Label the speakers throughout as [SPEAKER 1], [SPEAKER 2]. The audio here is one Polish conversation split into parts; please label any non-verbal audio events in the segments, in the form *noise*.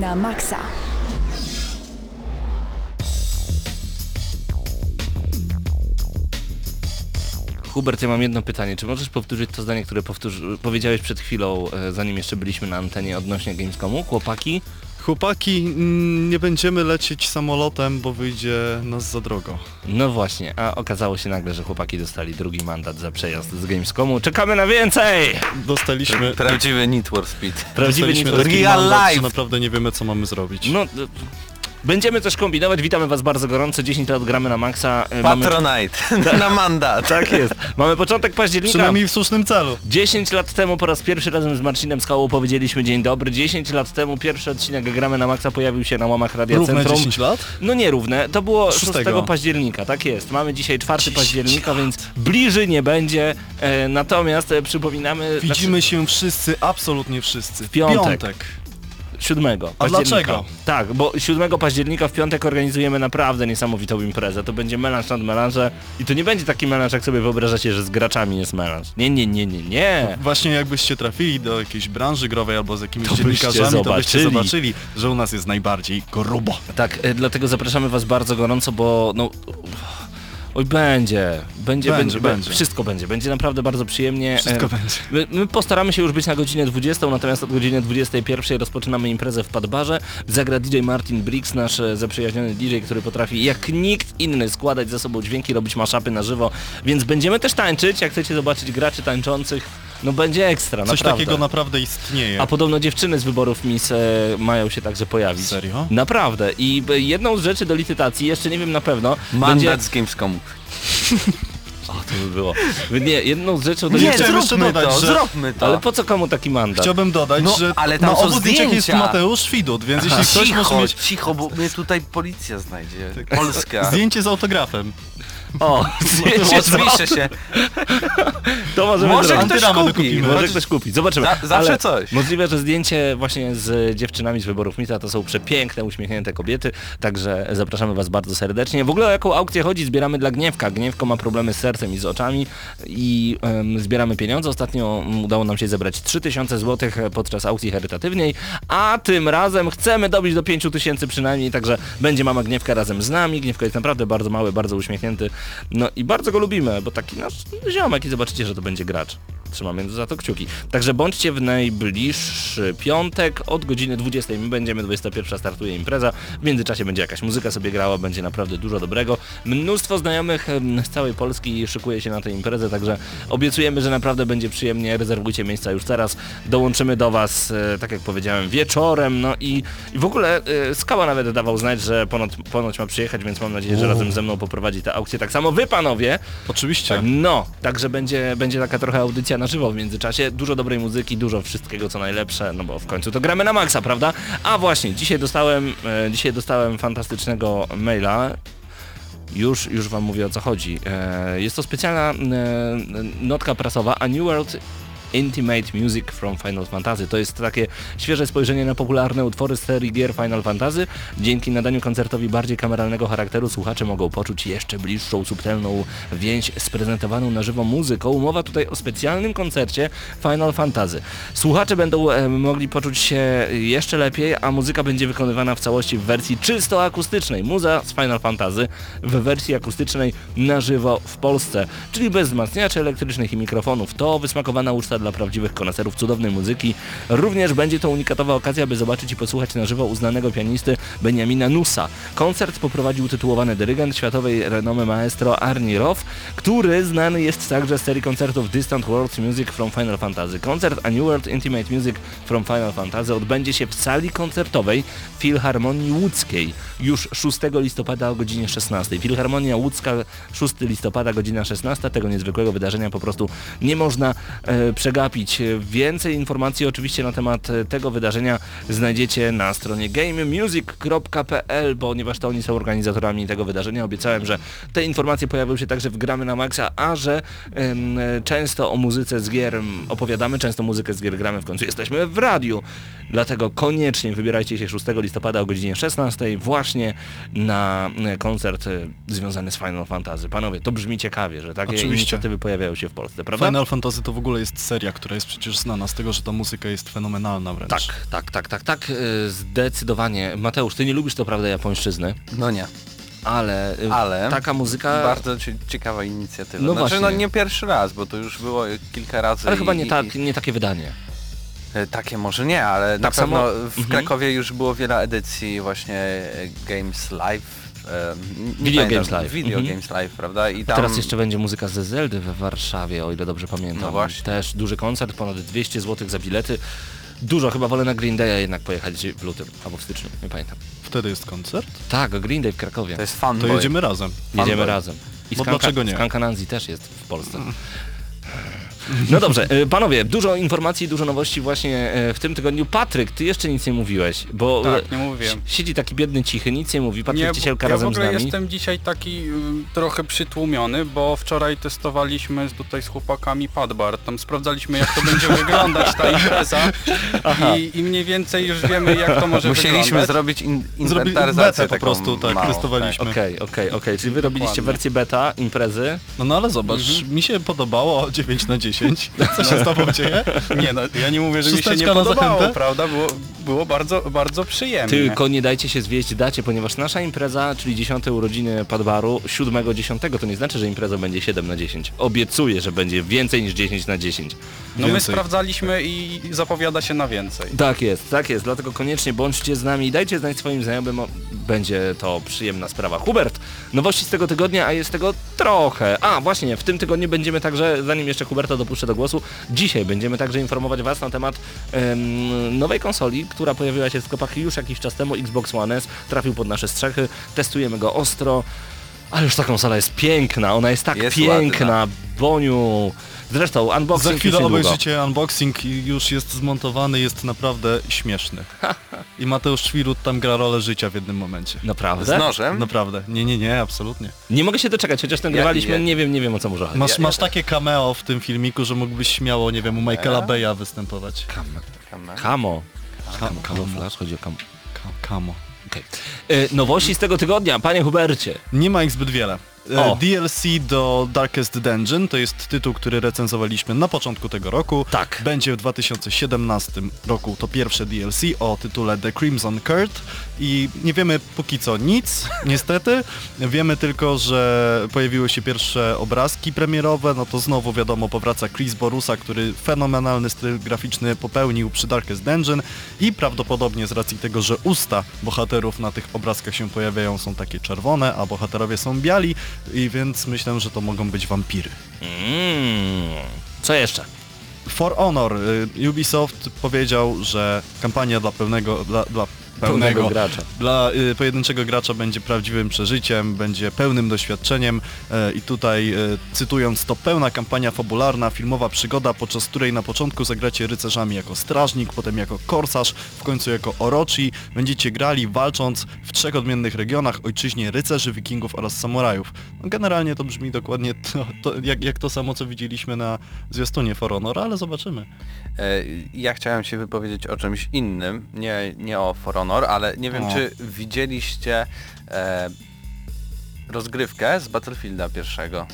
[SPEAKER 1] na maksa.
[SPEAKER 2] Hubert, ja mam jedno pytanie. Czy możesz powtórzyć to zdanie, które powtórzy, powiedziałeś przed chwilą, e, zanim jeszcze byliśmy na antenie odnośnie Gamescomu? Chłopaki?
[SPEAKER 3] Chłopaki, mm, nie będziemy lecieć samolotem, bo wyjdzie nas za drogo.
[SPEAKER 2] No właśnie, a okazało się nagle, że chłopaki dostali drugi mandat za przejazd z Gamescomu. Czekamy na więcej!
[SPEAKER 3] Dostaliśmy...
[SPEAKER 4] Prawdziwy Need for Speed.
[SPEAKER 2] Prawdziwy Need for
[SPEAKER 3] taki
[SPEAKER 4] Real
[SPEAKER 3] mandat, że
[SPEAKER 4] life.
[SPEAKER 3] naprawdę nie wiemy co mamy zrobić.
[SPEAKER 2] No, będziemy coś kombinować. Witamy was bardzo gorąco. 10 lat gramy na maksa. E, mamy-
[SPEAKER 4] Patronite *laughs* *laughs* na mandat.
[SPEAKER 2] Tak jest. Mamy początek października.
[SPEAKER 3] Przynajmniej w słusznym celu.
[SPEAKER 2] 10 lat temu po raz pierwszy razem z Marcinem Skałą powiedzieliśmy dzień dobry. 10 lat temu pierwszy odcinek Gramy na Maxa pojawił się na łamach Radia
[SPEAKER 3] Równe
[SPEAKER 2] Centrum.
[SPEAKER 3] 10 lat?
[SPEAKER 2] No nierówne, to było 6
[SPEAKER 3] Szóstego.
[SPEAKER 2] października, tak jest. Mamy dzisiaj 4 października, więc bliżej nie będzie. E, natomiast e, przypominamy...
[SPEAKER 3] Widzimy się wszyscy, absolutnie wszyscy. W
[SPEAKER 2] piątek. 7
[SPEAKER 3] A dlaczego?
[SPEAKER 2] Tak, bo 7 października w piątek organizujemy naprawdę niesamowitą imprezę. To będzie melanż nad melanże i to nie będzie taki melanż, jak sobie wyobrażacie, że z graczami jest melanż. Nie, nie, nie, nie, nie.
[SPEAKER 3] Właśnie jakbyście trafili do jakiejś branży growej albo z jakimiś
[SPEAKER 2] To byście
[SPEAKER 3] dziennikarzami, to byście
[SPEAKER 2] zobaczyli.
[SPEAKER 3] zobaczyli, że u nas jest najbardziej grubo.
[SPEAKER 2] Tak, e, dlatego zapraszamy was bardzo gorąco, bo no... Oj, będzie, będzie,
[SPEAKER 3] Będzie,
[SPEAKER 2] będzie, wszystko będzie, będzie naprawdę bardzo przyjemnie.
[SPEAKER 3] Wszystko
[SPEAKER 2] E,
[SPEAKER 3] będzie.
[SPEAKER 2] My, my postaramy się już być na godzinę 20, natomiast od godziny 21 rozpoczynamy imprezę w Padbarze. Zagra DJ Martin Briggs, nasz e, zaprzyjaźniony DJ, który potrafi jak nikt inny składać ze sobą dźwięki, robić maszapy na żywo, więc będziemy też tańczyć, jak chcecie zobaczyć graczy tańczących, no będzie ekstra,
[SPEAKER 3] Coś
[SPEAKER 2] naprawdę.
[SPEAKER 3] takiego naprawdę istnieje.
[SPEAKER 2] A podobno dziewczyny z wyborów Miss e, mają się także pojawić.
[SPEAKER 3] Serio?
[SPEAKER 2] Naprawdę. I e, jedną z rzeczy do licytacji, jeszcze nie wiem na pewno,
[SPEAKER 4] Mandat
[SPEAKER 2] będzie...
[SPEAKER 4] z Gamescomu. *laughs*
[SPEAKER 2] O, to by było. Nie, jedną z rzeczy do
[SPEAKER 4] Nie,
[SPEAKER 3] jeszcze
[SPEAKER 4] zróbmy
[SPEAKER 3] dodać,
[SPEAKER 4] to,
[SPEAKER 3] że-
[SPEAKER 4] zróbmy to.
[SPEAKER 2] Ale po co komu taki mandat?
[SPEAKER 3] Chciałbym dodać,
[SPEAKER 4] No,
[SPEAKER 3] że
[SPEAKER 4] ale tam
[SPEAKER 3] na obu zdjęciach jest. Mateusz Widut, więc jeśli ktoś
[SPEAKER 4] cicho,
[SPEAKER 3] może mieć
[SPEAKER 4] cicho, bo mnie tutaj policja znajdzie. Polska.
[SPEAKER 3] zdjęcie z autografem.
[SPEAKER 2] O, z-
[SPEAKER 4] Odpiszę się.
[SPEAKER 2] to możemy
[SPEAKER 4] Może
[SPEAKER 2] zrobić.
[SPEAKER 4] ktoś kupi.
[SPEAKER 3] dokupimy.
[SPEAKER 2] Może ktoś kupi, zobaczymy.
[SPEAKER 4] Za- zawsze
[SPEAKER 2] Ale
[SPEAKER 4] coś.
[SPEAKER 2] Możliwe, że zdjęcie właśnie z dziewczynami z wyborów Mita to są przepiękne, uśmiechnięte kobiety, także zapraszamy Was bardzo serdecznie. W ogóle o jaką aukcję chodzi? Zbieramy dla Gniewka. Gniewko ma problemy z sercem i z oczami i em, zbieramy pieniądze. Ostatnio mm, udało nam się zebrać 3000 zł podczas aukcji charytatywnej, a tym razem chcemy dobić do 5000 przynajmniej, także będzie mama Gniewka razem z nami. Gniewko jest naprawdę bardzo mały, bardzo uśmiechnięty, no i bardzo go lubimy, bo taki nasz ziomek i zobaczycie, że to będzie gracz. Trzymamy za to kciuki. Także bądźcie w najbliższy piątek od godziny 20. My będziemy 21 startuje impreza. W międzyczasie będzie jakaś muzyka sobie grała, będzie naprawdę dużo dobrego. Mnóstwo znajomych z całej Polski szykuje się na tę imprezę, także obiecujemy, że naprawdę będzie przyjemnie. Rezerwujcie miejsca już teraz. Dołączymy do Was, e, tak jak powiedziałem, wieczorem. No i, i w ogóle e, Skała nawet dawał znać, że ponoć, ponoć ma przyjechać, więc mam nadzieję, że razem ze mną poprowadzi tę aukcję. Tak samo Wy panowie.
[SPEAKER 3] Oczywiście.
[SPEAKER 2] No, także będzie, będzie taka trochę audycja na żywo w międzyczasie. Dużo dobrej muzyki, dużo wszystkiego co najlepsze, no bo w końcu to gramy na maksa, prawda? A właśnie, dzisiaj dostałem, e, dzisiaj dostałem fantastycznego maila. Już, już wam mówię o co chodzi. E, jest to specjalna e, notka prasowa A New World Intimate Music from Final Fantasy. To jest takie świeże spojrzenie na popularne utwory z serii gier Final Fantasy. Dzięki nadaniu koncertowi bardziej kameralnego charakteru słuchacze mogą poczuć jeszcze bliższą, subtelną więź z prezentowaną na żywo muzyką. Mowa tutaj o specjalnym koncercie Final Fantasy. Słuchacze będą e, mogli poczuć się jeszcze lepiej, a muzyka będzie wykonywana w całości w wersji czysto akustycznej. Muza z Final Fantasy w wersji akustycznej na żywo w Polsce, czyli bez wzmacniaczy elektrycznych i mikrofonów. To wysmakowana uczta dla prawdziwych koneserów cudownej muzyki. Również będzie to unikatowa okazja, by zobaczyć i posłuchać na żywo uznanego pianisty Benjamina Nusa. Koncert poprowadził tytułowany dyrygent światowej renomy maestro Arnie Roth, który znany jest także z serii koncertów Distant Worlds Music from Final Fantasy. Koncert A New World Intimate Music from Final Fantasy odbędzie się w sali koncertowej Filharmonii Łódzkiej już 6 listopada o godzinie 16. Filharmonia Łódzka 6 listopada godzina 16. Tego niezwykłego wydarzenia po prostu nie można e, przegapić. Więcej informacji oczywiście na temat e, tego wydarzenia znajdziecie na stronie gamemusic.pl, ponieważ to oni są organizatorami tego wydarzenia. Obiecałem, że te informacje pojawią się także w Gramy na Maxa, a że e, często o muzyce z gier opowiadamy, często muzykę z gier gramy, w końcu jesteśmy w radiu. Dlatego koniecznie wybierajcie się 6 listopada o godzinie 16 właśnie na e, koncert e, związany z Final Fantasy. Panowie, to brzmi ciekawie, że takie
[SPEAKER 3] Oczywiście.
[SPEAKER 2] inicjatywy pojawiają się w Polsce, prawda?
[SPEAKER 3] Final Fantasy to w ogóle jest seria która jest przecież znana z tego, że ta muzyka jest fenomenalna wręcz.
[SPEAKER 2] Tak, tak, tak, tak, tak, y, zdecydowanie. Mateusz, ty nie lubisz to prawda japońszczyzny,
[SPEAKER 4] No nie.
[SPEAKER 2] ale,
[SPEAKER 4] Ale
[SPEAKER 2] taka muzyka...
[SPEAKER 4] Bardzo cie- ciekawa inicjatywa.
[SPEAKER 2] No
[SPEAKER 4] znaczy, no
[SPEAKER 2] właśnie.
[SPEAKER 4] nie pierwszy raz, bo to już było kilka razy.
[SPEAKER 2] Ale chyba
[SPEAKER 4] i-
[SPEAKER 2] nie,
[SPEAKER 4] i-
[SPEAKER 2] tak, nie takie wydanie.
[SPEAKER 4] E, Takie może nie, ale na
[SPEAKER 2] Tak samo-
[SPEAKER 4] pewno w
[SPEAKER 2] Mhm.
[SPEAKER 4] Krakowie już było wiele edycji właśnie e, Games Live.
[SPEAKER 2] Video
[SPEAKER 4] pamiętam,
[SPEAKER 2] Games Live.
[SPEAKER 4] Video
[SPEAKER 2] Mhm.
[SPEAKER 4] Games Live, prawda? I tam
[SPEAKER 2] teraz jeszcze będzie muzyka ze Zeldy we Warszawie, o ile dobrze pamiętam.
[SPEAKER 4] No właśnie.
[SPEAKER 2] Też duży koncert, ponad 200 zł za bilety. Dużo, chyba wolę na Green Day'a jednak pojechać w lutym albo w styczniu, nie pamiętam.
[SPEAKER 3] Wtedy jest koncert?
[SPEAKER 2] Tak, Green Day w Krakowie.
[SPEAKER 4] to jest fan
[SPEAKER 3] To jedziemy razem.
[SPEAKER 2] Jedziemy razem. I
[SPEAKER 3] Bo
[SPEAKER 2] Skanka,
[SPEAKER 3] dlaczego nie?
[SPEAKER 2] Skanka Nancy też jest w Polsce. *laughs* No dobrze, y, panowie, dużo informacji, dużo nowości właśnie y, w tym tygodniu. Patryk, ty jeszcze nic nie mówiłeś, bo
[SPEAKER 1] Tak,
[SPEAKER 2] y,
[SPEAKER 1] nie
[SPEAKER 2] si- siedzi taki biedny, cichy, nic nie mówi. Patryk
[SPEAKER 1] Nie,
[SPEAKER 2] Ciesielka
[SPEAKER 1] ja w
[SPEAKER 2] razem z
[SPEAKER 1] ogóle
[SPEAKER 2] nami.
[SPEAKER 1] jestem dzisiaj taki y, trochę przytłumiony, bo wczoraj testowaliśmy z- tutaj z chłopakami padbar. Tam sprawdzaliśmy jak to będzie *laughs* wyglądać ta impreza i, i mniej więcej już wiemy jak to może
[SPEAKER 4] Musieliśmy
[SPEAKER 1] wyglądać.
[SPEAKER 4] zrobić in, inwentaryzację
[SPEAKER 3] po prostu, tak,
[SPEAKER 4] małą,
[SPEAKER 3] testowaliśmy.
[SPEAKER 2] Okej, okej, okej, czyli wy robiliście
[SPEAKER 1] Dokładnie.
[SPEAKER 2] wersję beta imprezy.
[SPEAKER 3] No, no ale zobacz,
[SPEAKER 2] Mhm.
[SPEAKER 3] mi się podobało *laughs* 9 na 10. Co się z tobą dzieje?
[SPEAKER 1] Nie no, ja nie mówię, że mi się nie podobało, prawda? Było, było bardzo, bardzo przyjemnie.
[SPEAKER 2] Tylko nie dajcie się zwieść dacie, ponieważ nasza impreza, czyli 10 urodziny Padbaru, 7-10, to nie znaczy, że impreza będzie 7 na 10. Obiecuję, że będzie więcej niż 10 na 10.
[SPEAKER 1] No my
[SPEAKER 3] Więcej.
[SPEAKER 1] sprawdzaliśmy i zapowiada się na więcej.
[SPEAKER 2] Tak jest, tak jest, dlatego koniecznie bądźcie z nami i dajcie znać swoim znajomym, będzie to przyjemna sprawa. Hubert, nowości z tego tygodnia, a jest tego trochę. A właśnie, w tym tygodniu będziemy także, zanim jeszcze Huberta dopuszczę do głosu, dzisiaj będziemy także informować Was na temat em, nowej konsoli, która pojawiła się w sklepach już jakiś czas temu, Xbox One S, trafił pod nasze strzechy, testujemy go ostro, ale już ta konsola jest piękna, ona jest tak
[SPEAKER 4] Jest
[SPEAKER 2] piękna, Boniu. Zresztą unboxing
[SPEAKER 3] Za
[SPEAKER 2] już
[SPEAKER 3] chwilę obejrzycie unboxing i już jest zmontowany, jest naprawdę śmieszny. I Mateusz Świrut tam gra rolę życia w jednym momencie.
[SPEAKER 4] Z
[SPEAKER 2] Naprawdę?
[SPEAKER 4] nożem?
[SPEAKER 3] Naprawdę. Nie, nie, nie, absolutnie.
[SPEAKER 2] Nie mogę się doczekać, chociaż nagrywaliśmy,
[SPEAKER 4] ja-
[SPEAKER 2] nie wiem, nie wiem o co może chodzi.
[SPEAKER 3] Masz,
[SPEAKER 4] Ja-
[SPEAKER 3] masz takie cameo w tym filmiku, że mógłbyś śmiało, nie wiem, u Michaela? Beya występować.
[SPEAKER 4] Kama.
[SPEAKER 2] Kamo.
[SPEAKER 3] Ka-
[SPEAKER 2] Kamo, kamuflaż, chodzi o kam...
[SPEAKER 3] Ka- Kamo.
[SPEAKER 2] Okej. E, Nowości z tego tygodnia, panie Hubercie.
[SPEAKER 3] Nie ma ich zbyt wiele. E,
[SPEAKER 2] O.
[SPEAKER 3] DLC do Darkest Dungeon to jest tytuł, który recenzowaliśmy na początku tego roku.
[SPEAKER 2] Tak.
[SPEAKER 3] Będzie w 2017 roku to pierwsze DLC o tytule The Crimson Curd i nie wiemy póki co nic, *laughs* niestety. Wiemy tylko, że pojawiły się pierwsze obrazki premierowe, no to znowu wiadomo powraca Chris Borusa, który fenomenalny styl graficzny popełnił przy Darkest Dungeon i prawdopodobnie z racji tego, że usta bohaterów na tych obrazkach się pojawiają są takie czerwone, a bohaterowie są biali i więc myślę, że to mogą być wampiry.
[SPEAKER 2] Mm. Co jeszcze?
[SPEAKER 3] For Honor, y, Ubisoft powiedział, że kampania dla pełnego, dla, dla pełnego,
[SPEAKER 2] gracza.
[SPEAKER 3] dla y, pojedynczego gracza będzie prawdziwym przeżyciem, będzie pełnym doświadczeniem e, i tutaj e, cytując to pełna kampania fabularna, filmowa przygoda, podczas której na początku zagracie rycerzami jako strażnik, potem jako korsarz, w końcu jako orochi. Będziecie grali walcząc w trzech odmiennych regionach, ojczyźnie rycerzy, wikingów oraz samurajów. No, generalnie to brzmi dokładnie to, to, jak, jak to samo, co widzieliśmy na zwiastunie For Honor, ale zobaczymy.
[SPEAKER 4] E, Ja chciałem się wypowiedzieć o czymś innym, nie, nie o For Honor, ale nie wiem
[SPEAKER 3] O.
[SPEAKER 4] czy widzieliście e, rozgrywkę z Battlefielda pierwszego.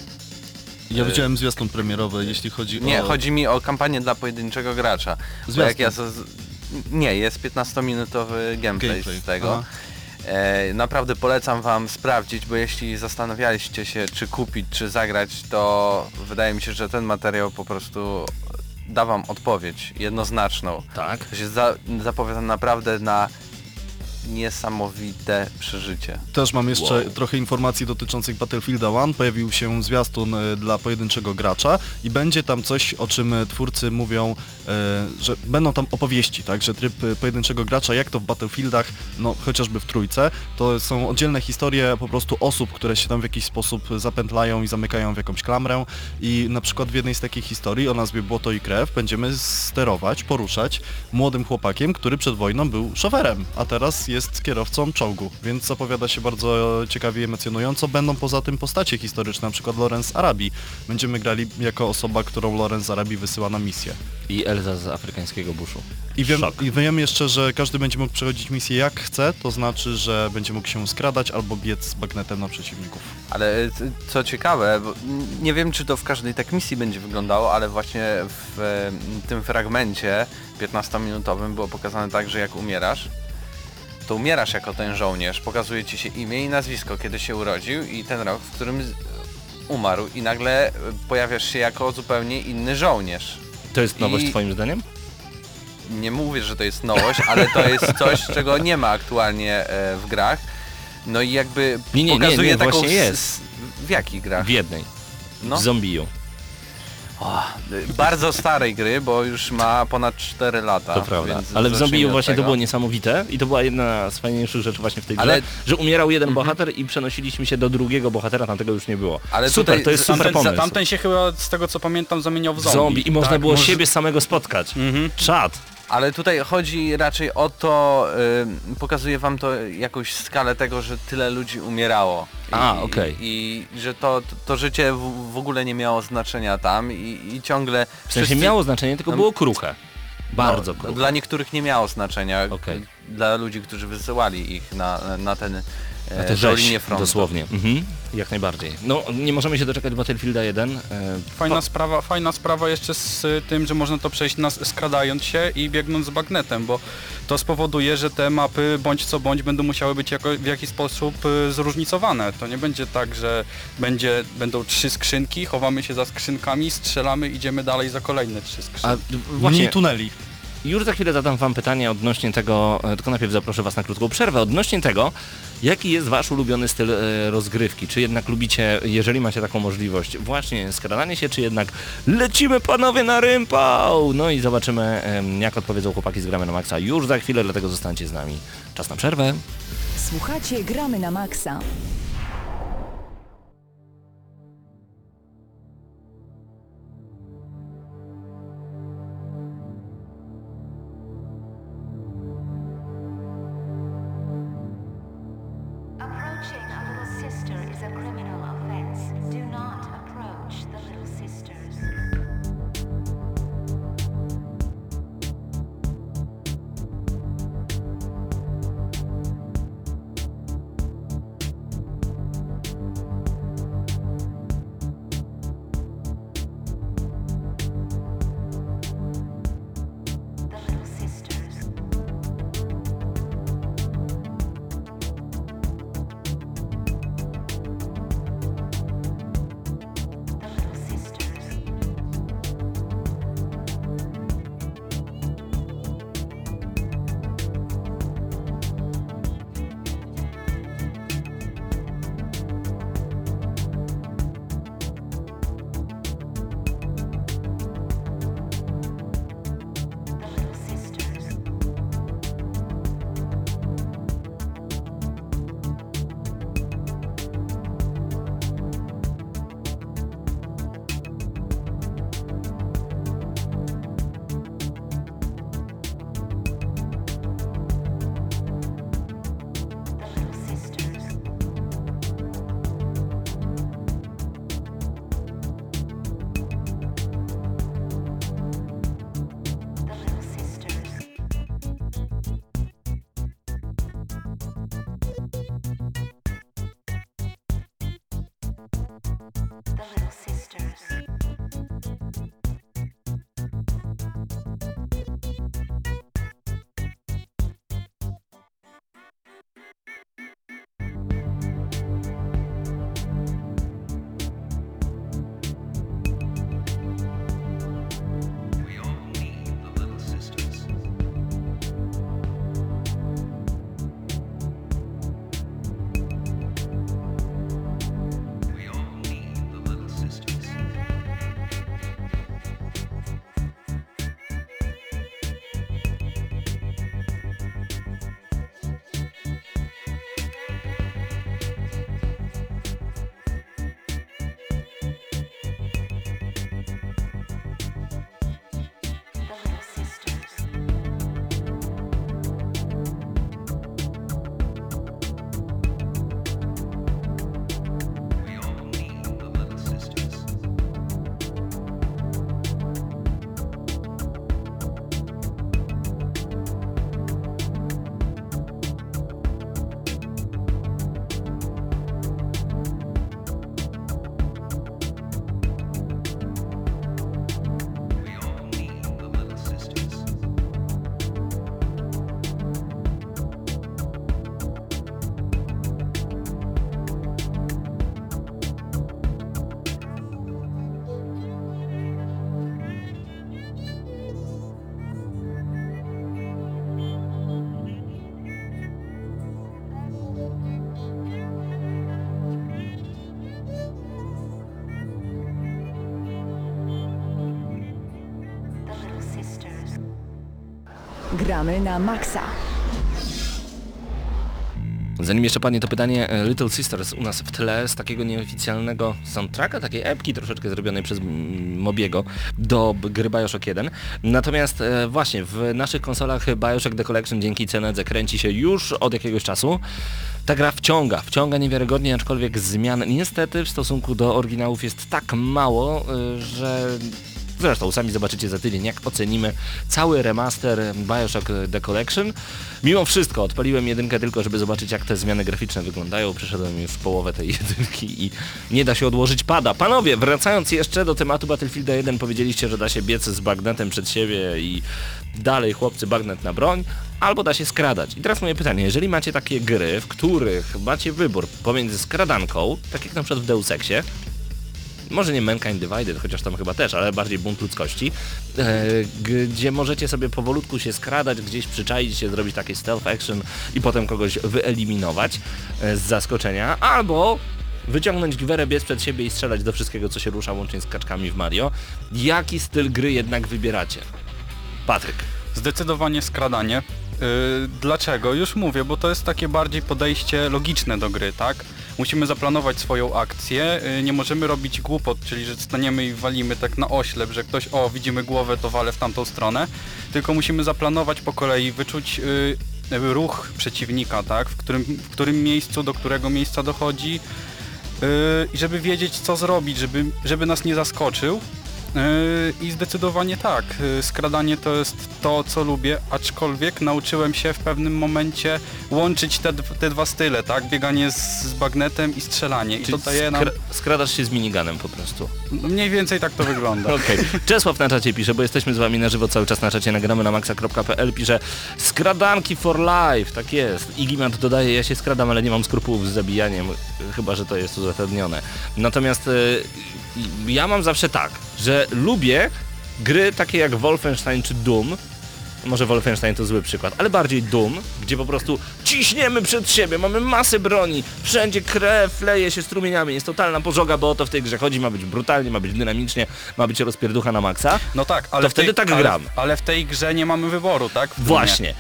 [SPEAKER 3] Ja
[SPEAKER 4] E,
[SPEAKER 3] widziałem zwiastun premierowy, jeśli chodzi o...
[SPEAKER 4] Nie, chodzi mi o kampanię dla pojedynczego gracza.
[SPEAKER 3] Zwiastun.
[SPEAKER 4] jak ja z... Nie, jest 15-minutowy gameplay,
[SPEAKER 3] Gameplay,
[SPEAKER 4] z tego.
[SPEAKER 3] aha.
[SPEAKER 4] E, naprawdę polecam wam sprawdzić, bo jeśli zastanawialiście się czy kupić, czy zagrać, to wydaje mi się, że ten materiał po prostu da wam odpowiedź jednoznaczną.
[SPEAKER 2] Tak.
[SPEAKER 4] To się za, zapowiada naprawdę na niesamowite przeżycie.
[SPEAKER 3] Też mam jeszcze
[SPEAKER 2] Wow.
[SPEAKER 3] trochę informacji dotyczących Battlefielda 1. Pojawił się zwiastun e, dla pojedynczego gracza i będzie tam coś, o czym twórcy mówią, e, że będą tam opowieści, tak, że tryb pojedynczego gracza, jak to w Battlefieldach, no chociażby w trójce, to są oddzielne historie po prostu osób, które się tam w jakiś sposób zapętlają i zamykają w jakąś klamrę i na przykład w jednej z takich historii o nazwie Błoto i Krew będziemy sterować, poruszać młodym chłopakiem, który przed wojną był szoferem, a teraz jest kierowcą czołgu, więc zapowiada się bardzo ciekawie i emocjonująco. Będą poza tym postacie historyczne, na przykład Lorenz z Arabii. Będziemy grali jako osoba, którą Lorenz z Arabii wysyła na misję.
[SPEAKER 2] I Elza z afrykańskiego buszu.
[SPEAKER 3] I wiem,
[SPEAKER 2] Szok.
[SPEAKER 3] I wiem jeszcze, że każdy będzie mógł przechodzić misję jak chce, to znaczy, że będzie mógł się skradać albo biec z bagnetem na przeciwników.
[SPEAKER 4] Ale c- co ciekawe, bo nie wiem czy to w każdej tak misji będzie wyglądało, ale właśnie w e, tym fragmencie 15-minutowym było pokazane tak, że jak umierasz, to umierasz jako ten żołnierz, pokazuje ci się imię i nazwisko, kiedy się urodził i ten rok, w którym umarł i nagle e, pojawiasz się jako zupełnie inny żołnierz.
[SPEAKER 2] To jest nowość
[SPEAKER 4] I-
[SPEAKER 2] twoim zdaniem?
[SPEAKER 4] Nie mówię, że to jest nowość, ale to jest *laughs* coś, czego nie ma aktualnie e, w grach. No i jakby
[SPEAKER 2] Nie, nie, nie,
[SPEAKER 4] pokazuje
[SPEAKER 2] nie,
[SPEAKER 4] taką...
[SPEAKER 2] właśnie jest.
[SPEAKER 4] W jakich grach?
[SPEAKER 2] W jednej.
[SPEAKER 4] No.
[SPEAKER 2] W Zombiju.
[SPEAKER 4] O, bardzo starej gry, bo już ma ponad 4 lata.
[SPEAKER 2] To prawda. Ale w
[SPEAKER 4] od
[SPEAKER 2] właśnie to
[SPEAKER 4] tego.
[SPEAKER 2] było niesamowite i to była jedna z fajniejszych rzeczy właśnie w tej grze,
[SPEAKER 4] Ale-
[SPEAKER 2] że umierał jeden bohater i przenosiliśmy się do drugiego bohatera, tamtego już nie było.
[SPEAKER 4] Ale
[SPEAKER 2] super,
[SPEAKER 4] tutaj
[SPEAKER 2] to jest super
[SPEAKER 1] Tamten,
[SPEAKER 2] pomysł.
[SPEAKER 1] tamten się chyba, z tego co pamiętam, zamieniał w zombie.
[SPEAKER 2] zombie i można
[SPEAKER 1] Tak,
[SPEAKER 2] było
[SPEAKER 1] może-
[SPEAKER 2] siebie samego spotkać.
[SPEAKER 1] Mhm.
[SPEAKER 2] Czad.
[SPEAKER 4] Ale tutaj chodzi raczej o to, y, pokazuje wam to jakąś skalę tego, że tyle ludzi umierało. I,
[SPEAKER 2] A, okej.
[SPEAKER 4] I, i że to, to, to życie w, w ogóle nie miało znaczenia tam i, i ciągle...
[SPEAKER 2] W sensie miało znaczenie, tylko
[SPEAKER 4] No,
[SPEAKER 2] było kruche. Bardzo
[SPEAKER 4] no,
[SPEAKER 2] kruche.
[SPEAKER 4] Dla niektórych nie miało znaczenia.
[SPEAKER 2] Okej.
[SPEAKER 4] Dla ludzi, którzy wysyłali ich na, na ten e,
[SPEAKER 2] Na tę
[SPEAKER 4] tę
[SPEAKER 2] rzeź, dosłownie. Mhm. Jak najbardziej. No, nie możemy się doczekać Battlefielda 1. E,
[SPEAKER 1] Fajna sprawa, fajna sprawa jeszcze z tym, że można to przejść nas, skradając się i biegnąc z bagnetem, bo to spowoduje, że te mapy bądź co bądź będą musiały być jako, w jakiś sposób y, zróżnicowane. To nie będzie tak, że będzie, będą trzy skrzynki, chowamy się za skrzynkami, strzelamy, idziemy dalej za kolejne trzy skrzynki.
[SPEAKER 2] A
[SPEAKER 3] Mniej
[SPEAKER 2] właśnie,
[SPEAKER 3] tuneli.
[SPEAKER 2] już za chwilę zadam wam pytanie odnośnie tego, e, tylko najpierw zaproszę was na krótką przerwę, odnośnie tego, jaki jest wasz ulubiony styl e, rozgrywki? Czy jednak lubicie, jeżeli macie taką możliwość, właśnie skradanie się, czy jednak lecimy panowie na rympał? No i zobaczymy, jak odpowiedzą chłopaki z Gramy na Maxa już za chwilę, dlatego zostańcie z nami. Czas na przerwę.
[SPEAKER 5] Słuchacie Gramy na Maxa. Gramy na maksa.
[SPEAKER 2] Zanim jeszcze padnie to pytanie, e, Little Sisters u nas w tle z takiego nieoficjalnego soundtracka, takiej epki troszeczkę zrobionej przez Mobiego do gry Bioshock 1. Natomiast e, właśnie w naszych konsolach Bioshock The Collection dzięki cenedze kręci się już od jakiegoś czasu. Ta gra wciąga, wciąga niewiarygodnie, aczkolwiek zmian niestety w stosunku do oryginałów jest tak mało, e, że Zresztą sami zobaczycie za tydzień, jak ocenimy cały remaster Bioshock The Collection. Mimo wszystko odpaliłem jedynkę tylko, żeby zobaczyć jak te zmiany graficzne wyglądają. Przeszedłem już połowę tej *laughs* jedynki i nie da się odłożyć pada. Panowie, wracając jeszcze do tematu Battlefielda 1, powiedzieliście, że da się biec z bagnetem przed siebie i dalej chłopcy bagnet na broń, albo da się skradać. I teraz moje pytanie, jeżeli macie takie gry, w których macie wybór pomiędzy skradanką, tak jak na przykład w Deus Exie, może nie Mankind Divided, chociaż tam chyba też, ale bardziej bunt ludzkości, e, gdzie możecie sobie powolutku się skradać, gdzieś przyczaić się, zrobić taki stealth action i potem kogoś wyeliminować e, z zaskoczenia, albo wyciągnąć gwerę, biec przed siebie i strzelać do wszystkiego, co się rusza, łącznie z kaczkami w Mario. Jaki styl gry jednak wybieracie? Patryk.
[SPEAKER 1] Zdecydowanie skradanie. Yy, dlaczego? Już mówię, bo to jest takie bardziej podejście logiczne do gry, tak? Musimy zaplanować swoją akcję, yy, nie możemy robić głupot, czyli że staniemy i walimy tak na oślep, że ktoś, o widzimy głowę, to walę w tamtą stronę, tylko musimy zaplanować po kolei, wyczuć jakby ruch przeciwnika, tak? W którym, w którym miejscu, do którego miejsca dochodzi yy, i żeby wiedzieć co zrobić, żeby, żeby nas nie zaskoczył. Yy, I zdecydowanie tak, yy, skradanie to jest to, co lubię, aczkolwiek nauczyłem się w pewnym momencie łączyć te, te dwa style, tak? Bieganie z, z bagnetem i strzelanie. I to daje nam...
[SPEAKER 2] skra- skradasz się z miniganem po prostu.
[SPEAKER 1] no Mniej więcej tak to wygląda. *laughs*
[SPEAKER 2] Okej. Czesław na czacie pisze, bo jesteśmy z wami na żywo cały czas na czacie, nagramy na maxa.pl, pisze skradanki for life, tak jest. Igimant dodaje, ja się skradam, ale nie mam skrupułów z zabijaniem, chyba, że to jest uzasadnione. Natomiast y, ja mam zawsze tak, że lubię gry takie jak Wolfenstein czy Doom, może Wolfenstein to zły przykład, ale bardziej Doom, gdzie po prostu ciśniemy przed siebie, mamy masę broni, wszędzie krew leje się strumieniami, jest totalna pożoga, bo o to w tej grze chodzi, ma być brutalnie, ma być dynamicznie, ma być rozpierducha na maksa.
[SPEAKER 1] No tak, ale
[SPEAKER 2] To
[SPEAKER 1] w tej,
[SPEAKER 2] wtedy tak
[SPEAKER 1] ale,
[SPEAKER 2] gram.
[SPEAKER 1] Ale w tej grze nie mamy wyboru, tak?
[SPEAKER 2] Właśnie.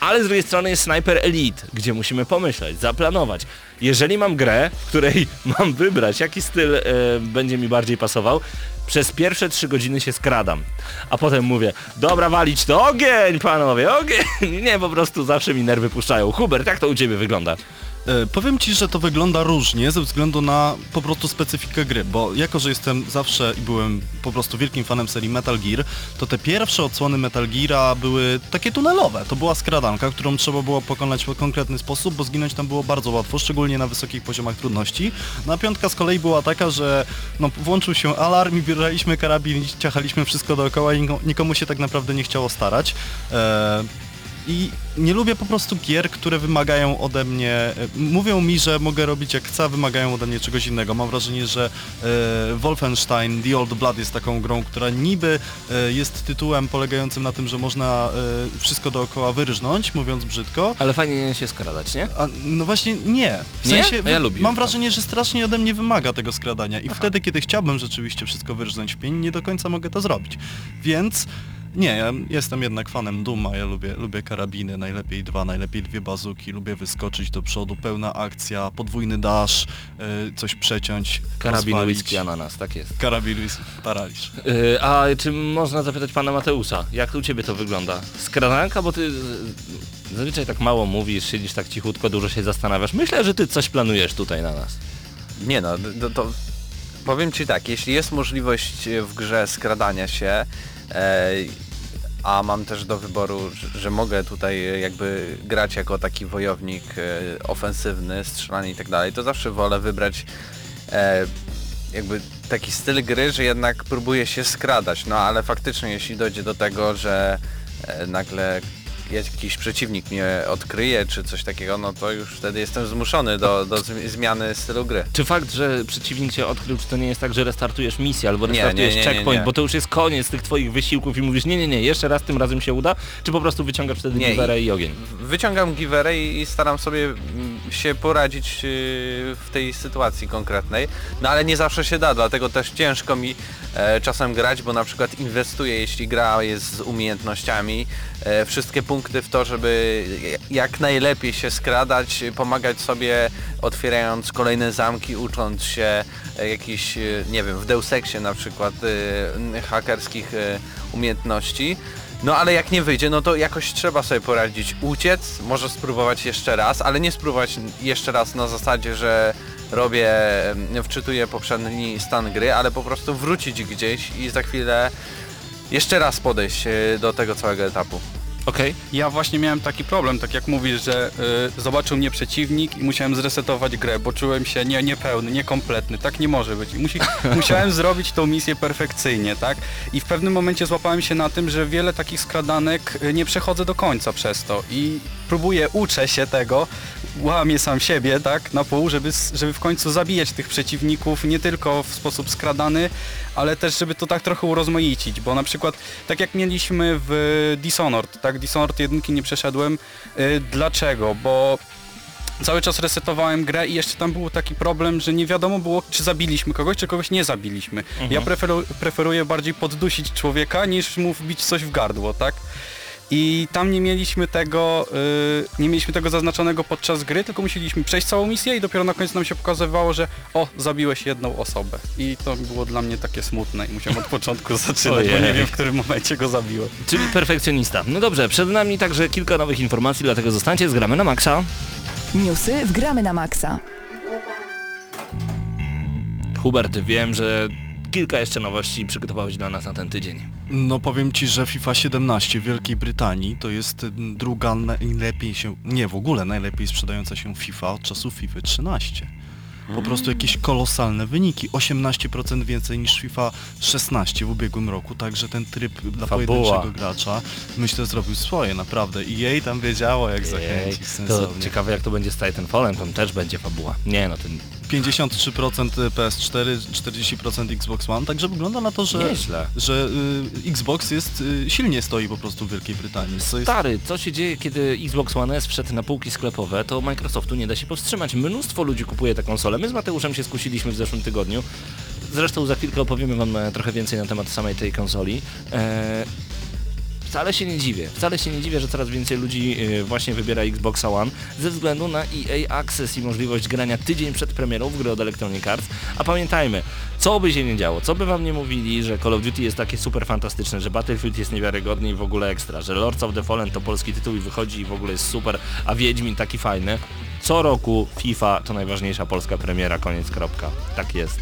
[SPEAKER 2] Ale z drugiej strony jest Sniper Elite, gdzie musimy pomyśleć, zaplanować. Jeżeli mam grę, w której *laughs* mam wybrać, jaki styl e, będzie mi bardziej pasował, przez pierwsze trzy godziny się skradam. A potem mówię, dobra walić to, ogień panowie, ogień. *laughs* Nie, po prostu zawsze mi nerwy puszczają. Hubert, jak to u ciebie wygląda?
[SPEAKER 3] E, Powiem Ci, że to wygląda różnie ze względu na po prostu specyfikę gry, bo jako, że jestem zawsze i byłem po prostu wielkim fanem serii Metal Gear, to te pierwsze odsłony Metal Geara były takie tunelowe. To była skradanka, którą trzeba było pokonać w konkretny sposób, bo zginąć tam było bardzo łatwo, szczególnie na wysokich poziomach trudności. No a piątka z kolei była taka, że no, włączył się alarm i bieraliśmy karabin ciachaliśmy wszystko dookoła i niko- nikomu się tak naprawdę nie chciało starać. E, i nie lubię po prostu gier, które wymagają ode mnie, e, mówią mi, że mogę robić jak chcę, wymagają ode mnie czegoś innego. Mam wrażenie, że e, Wolfenstein The Old Blood jest taką grą, która niby e, jest tytułem polegającym na tym, że można e, wszystko dookoła wyrżnąć, mówiąc brzydko,
[SPEAKER 2] Ale fajnie się skradać, nie?
[SPEAKER 3] a, no właśnie nie. W
[SPEAKER 2] Nie?
[SPEAKER 3] sensie
[SPEAKER 2] A ja lubię.
[SPEAKER 3] mam wrażenie, że strasznie ode mnie wymaga tego skradania i wtedy, kiedy chciałbym rzeczywiście wszystko wyrżnąć w pień, nie do końca mogę to zrobić. Więc nie, ja jestem jednak fanem Duma, ja lubię, lubię karabiny, najlepiej dwa, najlepiej dwie bazuki, lubię wyskoczyć do przodu, pełna akcja, podwójny dash, y, coś przeciąć,
[SPEAKER 2] Karabin
[SPEAKER 3] rozwalić.
[SPEAKER 2] whisky ananas, tak jest.
[SPEAKER 3] Karabin whisky, paraliż.
[SPEAKER 2] Yy, a czy można zapytać pana Mateusza, jak u ciebie to wygląda? Skradanka, bo ty yy, zazwyczaj tak mało mówisz, siedzisz tak cichutko, dużo się zastanawiasz. Myślę, że ty coś planujesz tutaj na nas.
[SPEAKER 4] Nie no, to, to powiem Ci tak, jeśli jest możliwość w grze skradania się, a mam też do wyboru, że, mogę tutaj e, jakby grać jako taki wojownik e, ofensywny, strzelanie i tak dalej, to zawsze wolę wybrać e, jakby taki styl gry, że jednak próbuję się skradać, no ale faktycznie jeśli dojdzie do tego, że e, nagle jakiś przeciwnik mnie odkryje czy coś takiego, no to już wtedy jestem zmuszony do, do zmi- zmiany stylu gry.
[SPEAKER 2] Czy fakt, że przeciwnik cię odkrył, czy to nie jest tak, że restartujesz misję albo restartujesz
[SPEAKER 4] nie, nie, nie,
[SPEAKER 2] checkpoint, bo to już jest koniec tych twoich wysiłków i mówisz nie, nie, nie, jeszcze raz tym razem się uda, czy po prostu wyciągasz wtedy
[SPEAKER 4] Nie,
[SPEAKER 2] giwerę i ogień?
[SPEAKER 4] Wyciągam giwerę i, i staram sobie mm, się poradzić yy, w tej sytuacji konkretnej, no ale nie zawsze się da, dlatego też ciężko mi e, czasem grać, bo na przykład inwestuję, jeśli gra jest z umiejętnościami, e, wszystkie punkty w to, żeby jak najlepiej się skradać, pomagać sobie otwierając kolejne zamki, ucząc się e, jakichś, e, nie wiem, w Deus Exie na przykład e, hakerskich umiejętności. No ale jak nie wyjdzie, no to jakoś trzeba sobie poradzić. Uciec, może spróbować jeszcze raz, ale nie spróbować jeszcze raz na zasadzie, że robię, wczytuję poprzedni stan gry, ale po prostu wrócić gdzieś i za chwilę jeszcze raz podejść do tego całego etapu.
[SPEAKER 2] Okej.
[SPEAKER 1] Ja właśnie miałem taki problem, tak jak mówisz, że y, zobaczył mnie przeciwnik i musiałem zresetować grę, bo czułem się nie, niepełny, niekompletny. Tak nie może być. I Musi, *laughs* musiałem zrobić tą misję perfekcyjnie, tak? I w pewnym momencie złapałem się na tym, że wiele takich skradanek y, nie przechodzę do końca przez to. I próbuję, uczę się tego, łamię sam siebie, tak, na pół, żeby, żeby w końcu zabijać tych przeciwników nie tylko w sposób skradany, ale też żeby to tak trochę urozmaicić, bo na przykład tak jak mieliśmy w Dishonored, tak, Dishonored jedynki nie przeszedłem. Y, dlaczego? Bo cały czas resetowałem grę i jeszcze tam był taki problem, że nie wiadomo było, czy zabiliśmy kogoś, czy kogoś nie zabiliśmy. Ja preferu, preferuję bardziej poddusić człowieka, niż mu wbić coś w gardło, tak? I tam nie mieliśmy tego, y, nie mieliśmy tego zaznaczonego podczas gry, tylko musieliśmy przejść całą misję i dopiero na końcu nam się pokazywało, że o, zabiłeś jedną osobę. I to było dla mnie takie smutne i musiałem od początku *laughs* zaczynać, bo
[SPEAKER 2] Ojej.
[SPEAKER 1] nie wiem w którym momencie go zabiłem.
[SPEAKER 2] Czyli perfekcjonista. No dobrze, przed nami także kilka nowych informacji, dlatego zostańcie, zgramy na maksa.
[SPEAKER 5] Newsy w Gramy na Maxa.
[SPEAKER 2] Hubert, wiem, że kilka jeszcze nowości przygotowałeś dla nas na ten tydzień.
[SPEAKER 3] No powiem ci, że FIFA 17 w Wielkiej Brytanii to jest mm, druga najlepiej się, nie w ogóle najlepiej sprzedająca się FIFA od czasów FIFA 13. Po prostu jakieś kolosalne wyniki, 18% więcej niż FIFA 16 w ubiegłym roku, także ten tryb dla
[SPEAKER 2] Fabuła.
[SPEAKER 3] pojedynczego gracza myślę zrobił swoje naprawdę i jej tam wiedziało jak zachęcić
[SPEAKER 2] to ciekawe jak to będzie z Titanfallem, tam też będzie fabuła. Nie no, ten
[SPEAKER 3] 53% PS4, 40% Xbox One, także wygląda na to, że,
[SPEAKER 2] Nieźle.
[SPEAKER 3] że y, Xbox jest y, silnie stoi po prostu w Wielkiej Brytanii. Co jest
[SPEAKER 2] Stary, co się dzieje, kiedy Xbox One S wszedł na półki sklepowe, to Microsoftu nie da się powstrzymać. Mnóstwo ludzi kupuje tę konsolę. My z Mateuszem się skusiliśmy w zeszłym tygodniu. Zresztą za chwilkę opowiemy wam e, trochę więcej na temat samej tej konsoli. Eee, wcale się nie dziwię. Wcale się nie dziwię, że coraz więcej ludzi e, właśnie wybiera Xboxa One ze względu na EA Access i możliwość grania tydzień przed premierą w gry od Electronic Arts. A pamiętajmy, co by się nie działo, co by wam nie mówili, że Call of Duty jest takie super fantastyczne, że Battlefield jest niewiarygodny i w ogóle ekstra, że Lords of the Fallen to polski tytuł i wychodzi i w ogóle jest super, a Wiedźmin taki fajny. Co roku FIFA to najważniejsza polska premiera, koniec, kropka. Tak jest.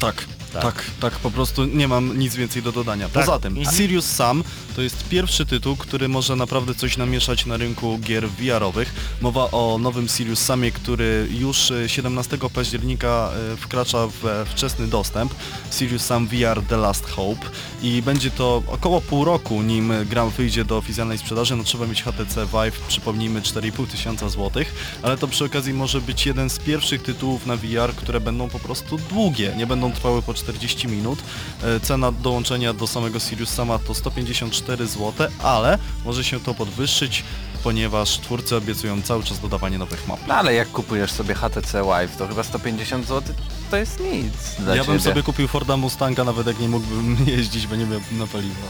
[SPEAKER 3] Tak,
[SPEAKER 2] Tak.
[SPEAKER 3] tak, tak, po prostu nie mam nic więcej do dodania.
[SPEAKER 2] Tak.
[SPEAKER 3] Poza tym,
[SPEAKER 2] Mhm.
[SPEAKER 3] Sirius Sam to jest pierwszy tytuł, który może naprawdę coś namieszać na rynku gier VR-owych. Mowa o nowym Sirius Samie, który już e, 17 października e, wkracza w e, wczesny dostęp. Sirius Sam VR The Last Hope i będzie to około pół roku, nim gra wyjdzie do oficjalnej sprzedaży. No trzeba mieć HTC Vive, przypomnijmy 4,5 tysiąca złotych, ale to przy okazji może być jeden z pierwszych tytułów na VR, które będą po prostu długie, nie będą trwały po 40 minut. E, Cena dołączenia do samego Sirius Sama to 154 zł, ale może się to podwyższyć, ponieważ twórcy obiecują cały czas dodawanie nowych map.
[SPEAKER 4] No ale jak kupujesz sobie HTC Vive, to chyba 150 zł to jest nic dla
[SPEAKER 3] ja
[SPEAKER 4] ciebie.
[SPEAKER 3] bym sobie kupił Forda Mustanga, nawet jak nie mógłbym *laughs* jeździć, bo nie miał na paliwo.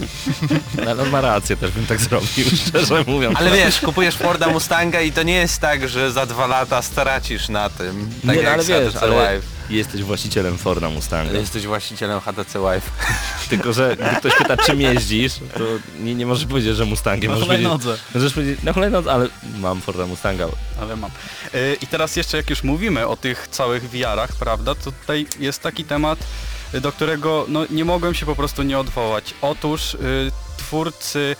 [SPEAKER 3] *laughs*
[SPEAKER 2] No, ale on ma rację, też bym tak zrobił, *laughs* szczerze mówiąc.
[SPEAKER 4] Ale wiesz, kupujesz Forda Mustanga i to nie jest tak, że za dwa lata stracisz na tym. Tak
[SPEAKER 2] nie,
[SPEAKER 4] jak
[SPEAKER 2] no, ale
[SPEAKER 4] z
[SPEAKER 2] wiesz,
[SPEAKER 4] HTC
[SPEAKER 2] ale jesteś właścicielem Forda Mustanga.
[SPEAKER 4] Jesteś właścicielem HTC Vive. *laughs*
[SPEAKER 2] Tylko, że gdy ktoś pyta, czym jeździsz, to nie, nie możesz powiedzieć, że Mustangiem.
[SPEAKER 3] Na
[SPEAKER 2] możesz powiedzieć,
[SPEAKER 3] hulajnodze.
[SPEAKER 2] możesz powiedzieć, na hulajnodze, ale mam Forda Mustanga.
[SPEAKER 1] Ale mam. Y, I teraz jeszcze jak już mówimy o tych całych VR-ach, prawda, to tutaj jest taki temat, do którego no, nie mogłem się po prostu nie odwołać. Otóż y, twórcy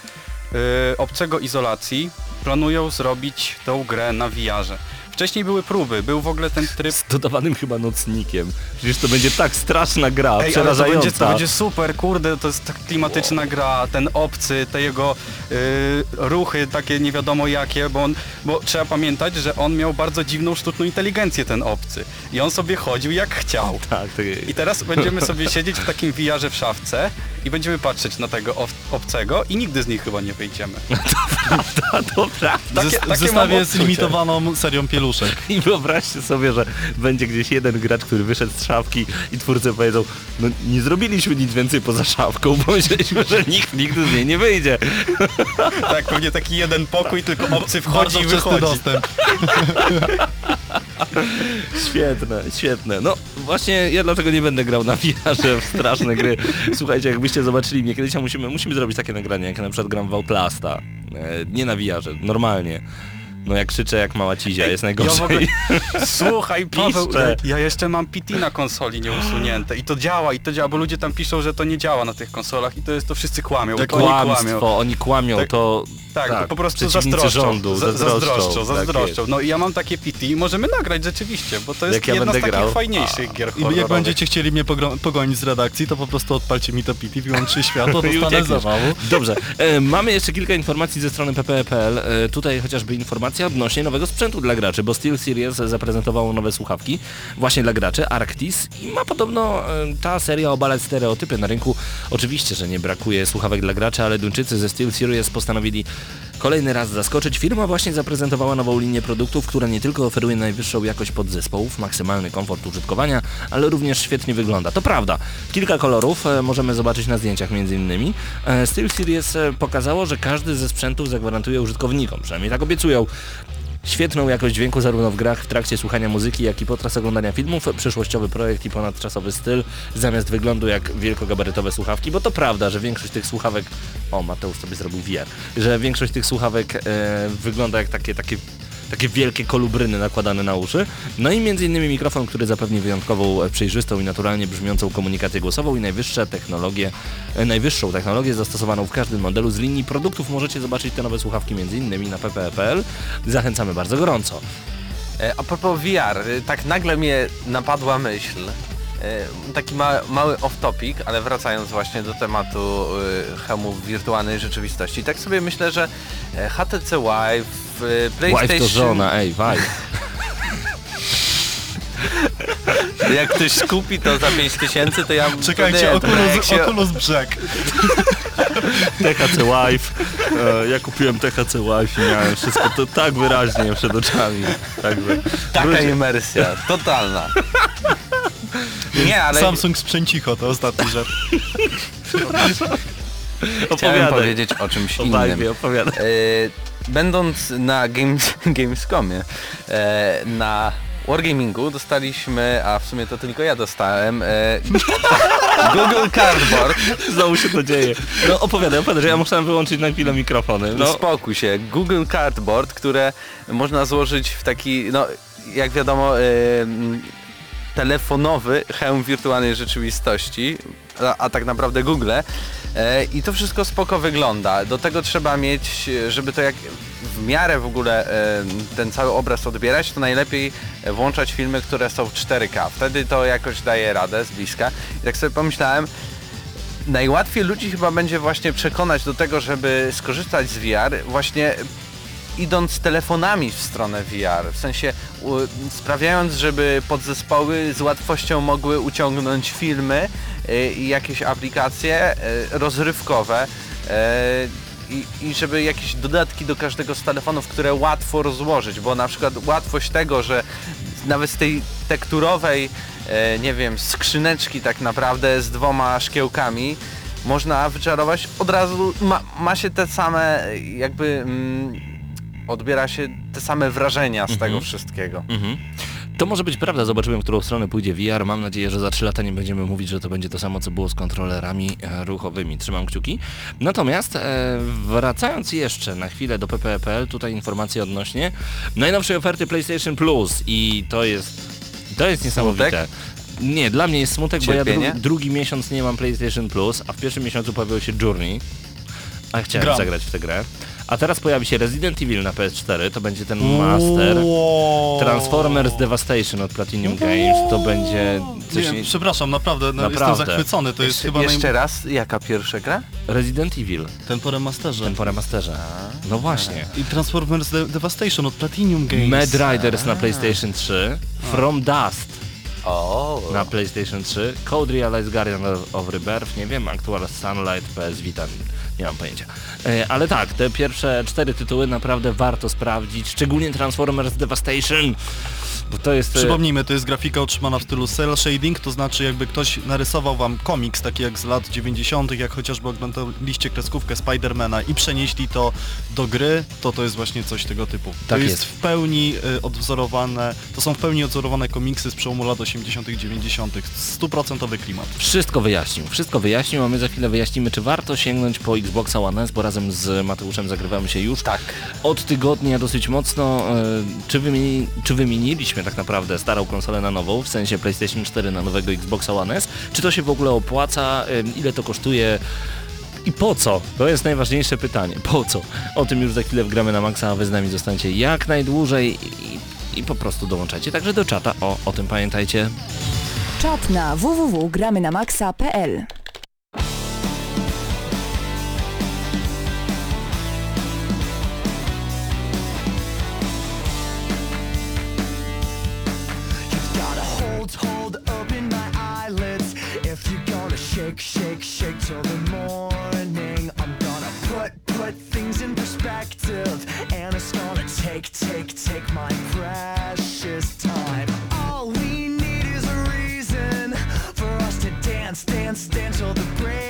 [SPEAKER 1] y, Obcego Izolacji planują zrobić tą grę na VR-ze. Wcześniej były próby, był w ogóle ten tryb
[SPEAKER 2] Z dodawanym chyba nocnikiem. Przecież to będzie tak straszna gra,
[SPEAKER 1] Ej, ale to
[SPEAKER 2] przerażająca.
[SPEAKER 1] będzie, to będzie super, kurde, to jest tak klimatyczna gra, ten obcy, te jego y, ruchy takie nie wiadomo jakie, bo, on, bo trzeba pamiętać, że on miał bardzo dziwną sztuczną inteligencję, ten obcy. I on sobie chodził jak chciał. *laughs*
[SPEAKER 2] Tak, to
[SPEAKER 1] I teraz będziemy sobie siedzieć w takim VR-ze w szafce i będziemy patrzeć na tego ob- obcego i nigdy z nich chyba nie wyjdziemy. *laughs*
[SPEAKER 2] To prawda.
[SPEAKER 1] Takie-
[SPEAKER 3] Zes-
[SPEAKER 1] takie
[SPEAKER 3] w zestawie
[SPEAKER 1] mam
[SPEAKER 3] z limitowaną serią pieluszek. *laughs*
[SPEAKER 2] I wyobraźcie sobie, że będzie gdzieś jeden gracz, który wyszedł z szafki i twórcy powiedzą, no nie zrobiliśmy nic więcej poza szafką, bo myśleliśmy, że nikt nigdy z niej nie wyjdzie. *laughs*
[SPEAKER 1] Tak, pewnie taki jeden pokój, tylko obcy wchodzi i wychodzi.
[SPEAKER 3] dostęp. *laughs*
[SPEAKER 2] Świetne, świetne. No właśnie ja dlatego nie będę grał na VR-ze w straszne gry. Słuchajcie, jakbyście zobaczyli mnie kiedyś, a musimy, musimy zrobić takie nagranie, jak na przykład gram w Outlasta. E, nie na VR-ze, normalnie. No jak krzyczę jak mała cizia, jest
[SPEAKER 1] Ja
[SPEAKER 2] najgorzej.
[SPEAKER 1] ogóle... *laughs* Słuchaj, Paweł,
[SPEAKER 2] Piszczę.
[SPEAKER 1] ja jeszcze mam PT na konsoli nieusunięte i to działa, i to działa, bo ludzie tam piszą, że to nie działa na tych konsolach i to jest, to wszyscy kłamią.
[SPEAKER 3] Tak
[SPEAKER 1] to oni kłamią.
[SPEAKER 2] Kłamstwo, oni kłamią,
[SPEAKER 1] Tak,
[SPEAKER 2] to...
[SPEAKER 1] Tak, to po prostu zazdroszczą.
[SPEAKER 2] rządu,
[SPEAKER 1] Za- zazdroszczą,
[SPEAKER 2] tak
[SPEAKER 1] zazdroszczą. No i ja mam takie PT i możemy nagrać rzeczywiście, bo to jest
[SPEAKER 2] Jak ja
[SPEAKER 1] jedna z takich
[SPEAKER 2] grał.
[SPEAKER 1] fajniejszych gier
[SPEAKER 3] I
[SPEAKER 1] horrorowych.
[SPEAKER 3] jak będziecie chcieli mnie pogonić z redakcji, to po prostu odpalcie mi to pity, wyłączcie *laughs* światło, dostanę zawału.
[SPEAKER 2] Dobrze, e, mamy jeszcze kilka informacji ze strony pp.pl. E, tutaj chociażby informacja odnośnie nowego sprzętu dla graczy, bo SteelSeries zaprezentowało nowe słuchawki właśnie dla graczy, Arctis i ma podobno e, ta seria obalać stereotypy na rynku. Oczywiście, że nie brakuje słuchawek dla graczy, ale Duńczycy ze SteelSeries postanowili kolejny raz zaskoczyć. Firma właśnie zaprezentowała nową linię produktów, która nie tylko oferuje najwyższą jakość podzespołów, maksymalny komfort użytkowania, ale również świetnie wygląda. To prawda, kilka kolorów e, możemy zobaczyć na zdjęciach między innymi. E, SteelSeries e, pokazało, że każdy ze sprzętów zagwarantuje użytkownikom, przynajmniej tak obiecują. Świetną jakość dźwięku zarówno w grach, w trakcie słuchania muzyki, jak i podczas oglądania filmów, przyszłościowy projekt i ponadczasowy styl, zamiast wyglądu jak wielkogabarytowe słuchawki, bo to prawda, że większość tych słuchawek, o Mateusz sobie zrobił VR, że większość tych słuchawek e, wygląda jak takie, takie takie wielkie kolubryny nakładane na uszy. No i między innymi mikrofon, który zapewni wyjątkową, e, przejrzystą i naturalnie brzmiącą komunikację głosową i najwyższe technologie, e, najwyższą technologię zastosowaną w każdym modelu z linii produktów. Możecie zobaczyć te nowe słuchawki między innymi na ppe.pl. Zachęcamy bardzo gorąco.
[SPEAKER 4] E, A propos VR, y, tak nagle mnie napadła myśl. e, Taki ma, mały off-topic, ale wracając właśnie do tematu y, wirtualnej rzeczywistości. Tak sobie myślę, że e, HTC Vive, y, PlayStation...
[SPEAKER 2] Wife to żona, ej, wife. *laughs*
[SPEAKER 4] Jak ktoś kupi to za 5000, to ja...
[SPEAKER 3] Czekajcie,
[SPEAKER 4] nie, to
[SPEAKER 3] Oculus,
[SPEAKER 4] się-
[SPEAKER 3] Oculus Brzeg. *laughs*
[SPEAKER 2] THC Wife. E, ja kupiłem THC Wife i miałem wszystko to tak wyraźnie przed oczami. Także
[SPEAKER 4] Taka imersja, totalna. Nie, ale
[SPEAKER 3] Samsung sprzęcicho, to ostatni rzecz. *laughs*
[SPEAKER 4] chciałem
[SPEAKER 2] opowiadaj.
[SPEAKER 4] powiedzieć o czymś
[SPEAKER 2] O
[SPEAKER 4] innym.
[SPEAKER 2] Opowiadaj.
[SPEAKER 4] E, będąc na Games, *laughs* Gamescomie, e, na Wargamingu dostaliśmy, a w sumie to tylko ja dostałem, e, *laughs* Google Cardboard.
[SPEAKER 2] Znowu się to dzieje. No opowiadaj, opowiadaj, że ja musiałem wyłączyć na chwilę mikrofony.
[SPEAKER 4] No
[SPEAKER 2] No,
[SPEAKER 4] spokój się, Google Cardboard, które można złożyć w taki, no jak wiadomo, e, m, telefonowy hełm wirtualnej rzeczywistości, a, a tak naprawdę Google. E, I to wszystko spoko wygląda. Do tego trzeba mieć, żeby to jak w miarę w ogóle e, ten cały obraz odbierać, to najlepiej włączać filmy, które są w 4K. Wtedy to jakoś daje radę z bliska. I tak sobie pomyślałem, najłatwiej ludzi chyba będzie właśnie przekonać do tego, żeby skorzystać z VR właśnie idąc telefonami w stronę VR, w sensie sprawiając, żeby podzespoły z łatwością mogły uciągnąć filmy i jakieś aplikacje y, rozrywkowe y, i, i żeby jakieś dodatki do każdego z telefonów, które łatwo rozłożyć, bo na przykład łatwość tego, że nawet z tej tekturowej, nie wiem, skrzyneczki tak naprawdę z dwoma szkiełkami można wyczarować od razu, ma, ma się te same jakby mm, odbiera się te same wrażenia z tego wszystkiego.
[SPEAKER 2] Mhm. To może być prawda, zobaczymy, w którą stronę pójdzie VR. Mam nadzieję, że za 3 lata nie będziemy mówić, że to będzie to samo, co było z kontrolerami e, ruchowymi. Trzymam kciuki. Natomiast e, wracając jeszcze na chwilę do pp.pl, tutaj informacje odnośnie najnowszej oferty PlayStation Plus i to jest, to jest niesamowite. Nie, dla mnie jest smutek, bo ja
[SPEAKER 4] Cierpienie?
[SPEAKER 2] drugi, miesiąc nie mam PlayStation Plus, a w pierwszym miesiącu pojawił się Journey, a chciałem zagrać w tę grę. A teraz pojawi się Resident Evil na PS4, to będzie ten master. Transformers Devastation od Platinum Games to będzie coś...
[SPEAKER 3] Nie, przepraszam, naprawdę, no,
[SPEAKER 2] Naprawdę.
[SPEAKER 3] jestem zachwycony. To jest
[SPEAKER 4] Jeszcze,
[SPEAKER 3] chyba
[SPEAKER 4] jeszcze
[SPEAKER 3] naj...
[SPEAKER 4] raz, jaka pierwsza gra?
[SPEAKER 2] Resident Evil,
[SPEAKER 3] ten po remasterze.
[SPEAKER 2] ten po remasterze. No właśnie.
[SPEAKER 3] I Transformers De Devastation od Platinum Games.
[SPEAKER 2] Mad Riders na PlayStation 3, From Dust
[SPEAKER 4] O,
[SPEAKER 2] na PlayStation 3, Code Realize Guardian of Rebirth, nie wiem, Actual Sunlight, PS Vita, nie mam pojęcia. E, ale tak, te pierwsze cztery tytuły naprawdę warto sprawdzić, szczególnie Transformers Devastation, bo to jest... e,
[SPEAKER 3] Przypomnijmy, to jest grafika otrzymana w stylu cel shading, to znaczy jakby ktoś narysował wam komiks taki jak z lat 90., jak chociażby oglądaliście kreskówkę Spidermana i przenieśli to do gry, to to jest właśnie coś tego typu. To
[SPEAKER 2] Tak
[SPEAKER 3] jest,
[SPEAKER 2] jest.
[SPEAKER 3] w pełni y, odwzorowane, to są w pełni odwzorowane komiksy z przełomu lat 80., 90., stuprocentowy klimat.
[SPEAKER 2] Wszystko wyjaśnił, wszystko wyjaśnił, a my za chwilę wyjaśnimy, czy warto sięgnąć po Xboxa One S, bo razem z Mateuszem zagrywamy się już
[SPEAKER 4] tak.
[SPEAKER 2] od tygodnia dosyć mocno. E, czy, wymieni, czy wymieniliśmy tak naprawdę starą konsolę na nową, w sensie PlayStation 4 na nowego Xboxa One S? Czy to się w ogóle opłaca? Ile to kosztuje? I po co? To jest najważniejsze pytanie. Po co? O tym już za chwilę wgramy na maksa, a wy z nami zostańcie jak najdłużej i, i po prostu dołączajcie także do czata. O, o tym pamiętajcie.
[SPEAKER 5] Czat na www.gramynamaxa.pl
[SPEAKER 6] shake, shake, shake till the morning, I'm gonna put, put things in perspective. And it's gonna take, take, take my precious time. All we need is a reason for us to dance, dance, dance till the break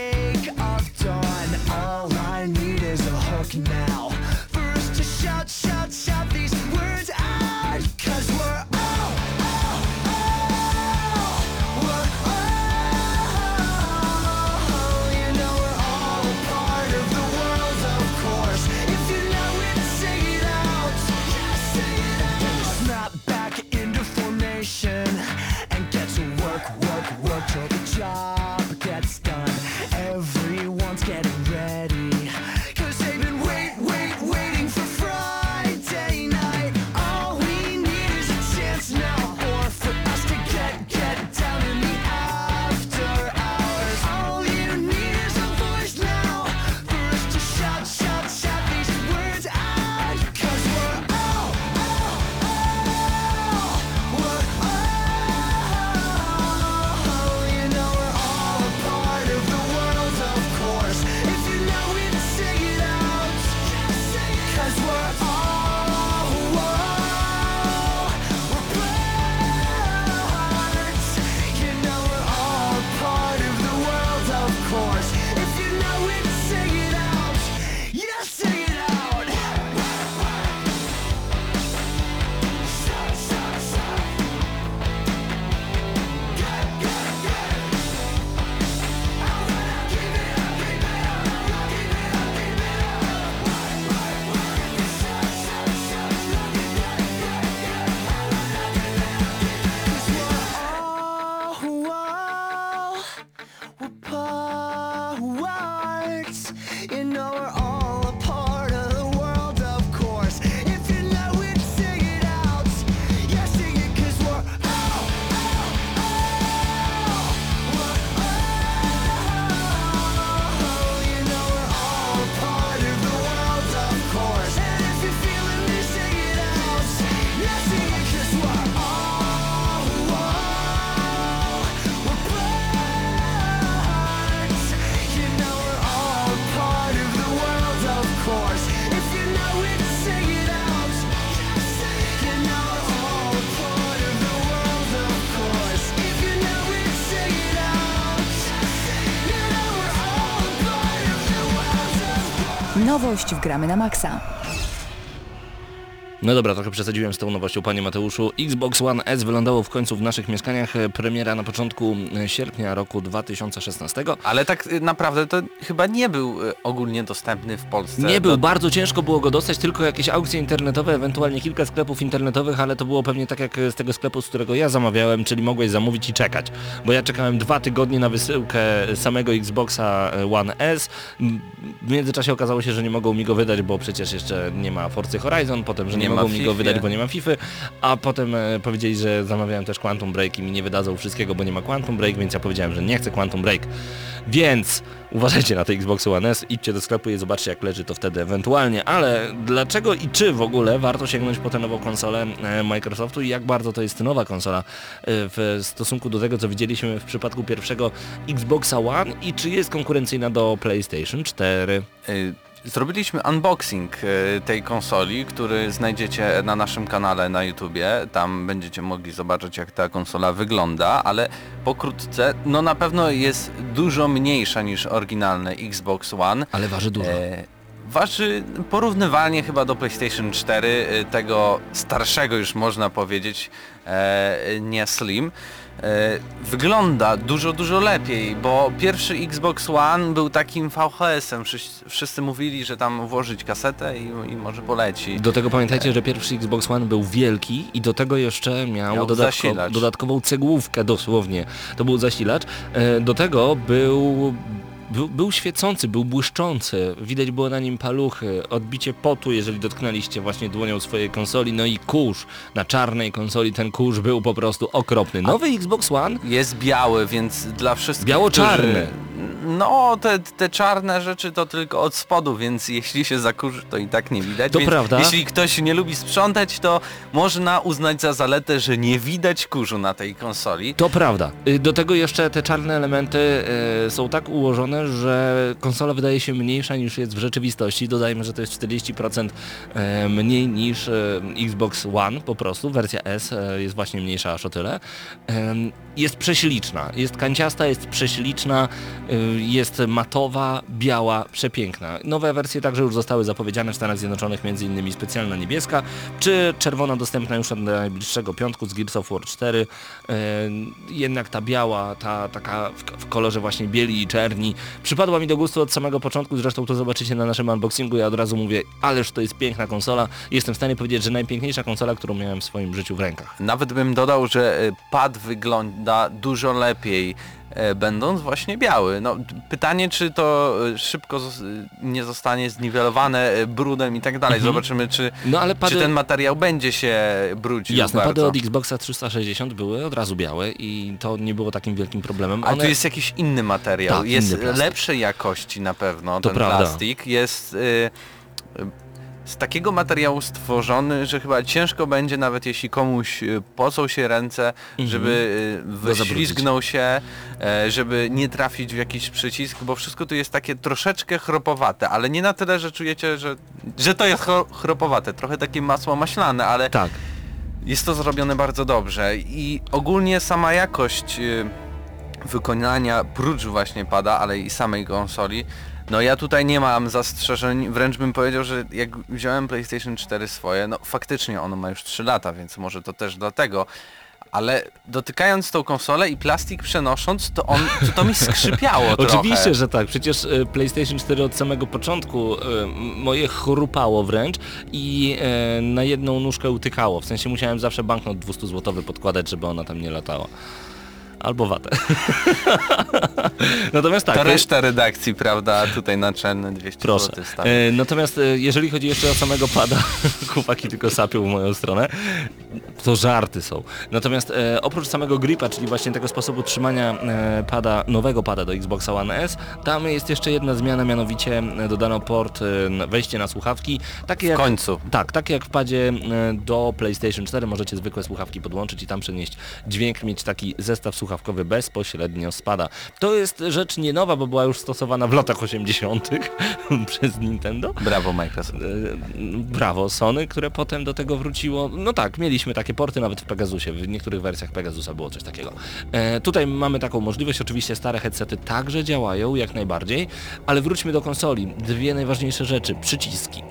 [SPEAKER 5] Nowość w Gramy na Maxa.
[SPEAKER 2] No dobra, trochę przesadziłem z tą nowością, panie Mateuszu. Xbox One S wylądował w końcu w naszych mieszkaniach. Premiera na początku sierpnia roku 2016.
[SPEAKER 4] Ale tak y, naprawdę to chyba nie był y, ogólnie dostępny w Polsce.
[SPEAKER 2] Nie był,
[SPEAKER 4] No,
[SPEAKER 2] bardzo ciężko było go dostać, tylko jakieś aukcje internetowe, ewentualnie kilka sklepów internetowych, ale to było pewnie tak jak z tego sklepu, z którego ja zamawiałem, czyli mogłeś zamówić i czekać. Bo ja czekałem dwa tygodnie na wysyłkę samego Xboxa One S. W międzyczasie okazało się, że nie mogą mi go wydać, bo przecież jeszcze nie ma Forcy Horizon, potem, że nie,
[SPEAKER 4] Nie
[SPEAKER 2] mogą mi go wydać, bo nie ma FIFA, a potem e, powiedzieli, że zamawiałem też Quantum Break i mi nie wydadzą wszystkiego, bo nie ma Quantum Break, więc ja powiedziałem, że nie chcę Quantum Break. Więc uważajcie na te Xbox One S, idźcie do sklepu i zobaczcie jak leży to wtedy ewentualnie, ale dlaczego i czy w ogóle warto sięgnąć po tę nową konsolę e, Microsoftu i jak bardzo to jest nowa konsola e, w stosunku do tego, co widzieliśmy w przypadku pierwszego Xboxa One i czy jest konkurencyjna do PlayStation 4?
[SPEAKER 4] Y, Zrobiliśmy unboxing y, tej konsoli, który znajdziecie na naszym kanale na YouTubie. Tam będziecie mogli zobaczyć jak ta konsola wygląda, ale pokrótce, no na pewno jest dużo mniejsza niż oryginalny Xbox One.
[SPEAKER 2] Ale waży dużo.
[SPEAKER 4] E, waży porównywalnie chyba do PlayStation 4, y, tego starszego już można powiedzieć, e, nie Slim. E, wygląda dużo, dużo lepiej, bo pierwszy Xbox One był takim VHS-em. Wszyscy, wszyscy mówili, że tam włożyć kasetę i, i może poleci.
[SPEAKER 2] Do tego pamiętajcie, że pierwszy Xbox One był wielki i do tego jeszcze miał,
[SPEAKER 4] Miał
[SPEAKER 2] dodatko, dodatkową cegłówkę dosłownie. To był zasilacz. E, Do tego był, był, był świecący, był błyszczący. Widać było na nim paluchy, odbicie potu, jeżeli dotknęliście właśnie dłonią swojej konsoli. No i kurz. Na czarnej konsoli ten kurz był po prostu okropny. Nowy Xbox One
[SPEAKER 4] Jest biały, więc dla wszystkich,
[SPEAKER 2] Biało-czarny.
[SPEAKER 4] No, te, te czarne rzeczy to tylko od spodu, więc jeśli się zakurzy, to i tak nie widać.
[SPEAKER 2] To
[SPEAKER 4] więc
[SPEAKER 2] prawda.
[SPEAKER 4] Jeśli ktoś nie lubi sprzątać, to można uznać za zaletę, że nie widać kurzu na tej konsoli.
[SPEAKER 2] To prawda. Y, Do tego jeszcze te czarne elementy y, są tak ułożone, że konsola wydaje się mniejsza niż jest w rzeczywistości. Dodajmy, że to jest 40% y, mniej niż y, Xbox One po prostu. Wersja S y, jest właśnie mniejsza aż o tyle. Jest prześliczna, jest kanciasta, jest prześliczna, y, jest matowa, biała, przepiękna. Nowe wersje także już zostały zapowiedziane w Stanach Zjednoczonych, innymi specjalna niebieska, czy czerwona dostępna już od najbliższego piątku z Gears of War 4. E, jednak ta biała, ta taka w, kolorze właśnie bieli i czerni, przypadła mi do gustu od samego początku, zresztą to zobaczycie na naszym unboxingu, ja od razu mówię, ależ to jest piękna konsola. Jestem w stanie powiedzieć, że najpiękniejsza konsola, którą miałem w swoim życiu w rękach.
[SPEAKER 4] Nawet bym dodał, że e, pad wygląda dużo lepiej, e, będąc właśnie biały. No, pytanie, czy to e, szybko zos- nie zostanie zniwelowane e, brudem i tak dalej.
[SPEAKER 2] Mhm.
[SPEAKER 4] Zobaczymy, czy,
[SPEAKER 2] No ale
[SPEAKER 4] czy ten materiał będzie się brudził
[SPEAKER 2] Jasne,
[SPEAKER 4] bardzo.
[SPEAKER 2] pady od Xboxa 360 były od razu białe i to nie było takim wielkim problemem.
[SPEAKER 4] A tu jest jakiś inny materiał,
[SPEAKER 2] Tak,
[SPEAKER 4] jest
[SPEAKER 2] inny
[SPEAKER 4] lepszej jakości na pewno
[SPEAKER 2] To
[SPEAKER 4] ten
[SPEAKER 2] prawda.
[SPEAKER 4] plastik, jest y, z takiego materiału stworzony, że chyba ciężko będzie nawet jeśli komuś y, pocą się ręce,
[SPEAKER 2] Mhm.
[SPEAKER 4] żeby y, wyślizgnął się, e, żeby nie trafić w jakiś przycisk, bo wszystko tu jest takie troszeczkę chropowate, ale nie na tyle, że czujecie, że, że to jest chro- chropowate, trochę takie masło maślane, ale
[SPEAKER 2] Tak.
[SPEAKER 4] jest to zrobione bardzo dobrze i ogólnie sama jakość y, wykonania prócz właśnie pada, ale i samej konsoli, no ja tutaj nie mam zastrzeżeń, wręcz bym powiedział, że jak wziąłem PlayStation 4 swoje, no faktycznie ono ma już 3 lata, więc może to też dlatego, ale dotykając tą konsolę i plastik przenosząc, to on, to, to mi skrzypiało *laughs* trochę.
[SPEAKER 2] Oczywiście, że tak. Przecież e, PlayStation 4 od samego początku e, moje chrupało wręcz i e, na jedną nóżkę utykało. W sensie musiałem zawsze banknot 200 złotowy podkładać, żeby ona tam nie latała. Albo watę. *laughs* Natomiast tak.
[SPEAKER 4] To reszta redakcji, prawda, tutaj naczelny 200
[SPEAKER 2] Proszę.
[SPEAKER 4] zł.
[SPEAKER 2] E, natomiast e, jeżeli chodzi jeszcze o samego pada, *laughs* chłopaki tylko sapią w moją stronę, to żarty są. Natomiast e, oprócz samego gripa, czyli właśnie tego sposobu trzymania pada, nowego pada do Xboxa One S, tam jest jeszcze jedna zmiana, mianowicie dodano port, wejście na słuchawki, takie
[SPEAKER 4] W
[SPEAKER 2] jak
[SPEAKER 4] końcu.
[SPEAKER 2] tak, tak jak w padzie do PlayStation 4 możecie zwykłe słuchawki podłączyć i tam przenieść dźwięk, mieć taki zestaw słuchawkowy bezpośrednio spada. To jest rzecz nie nowa, bo była już stosowana w latach 80. *laughs* przez Nintendo.
[SPEAKER 4] Brawo Microsoft.
[SPEAKER 2] E, Brawo Sony, które potem do tego wróciło. No tak, mieliśmy takie porty nawet w Pegasusie, w niektórych wersjach Pegasusa było coś takiego. E, tutaj mamy taką możliwość, oczywiście stare headsety także działają jak najbardziej, ale wróćmy do konsoli. Dwie najważniejsze rzeczy, przyciski.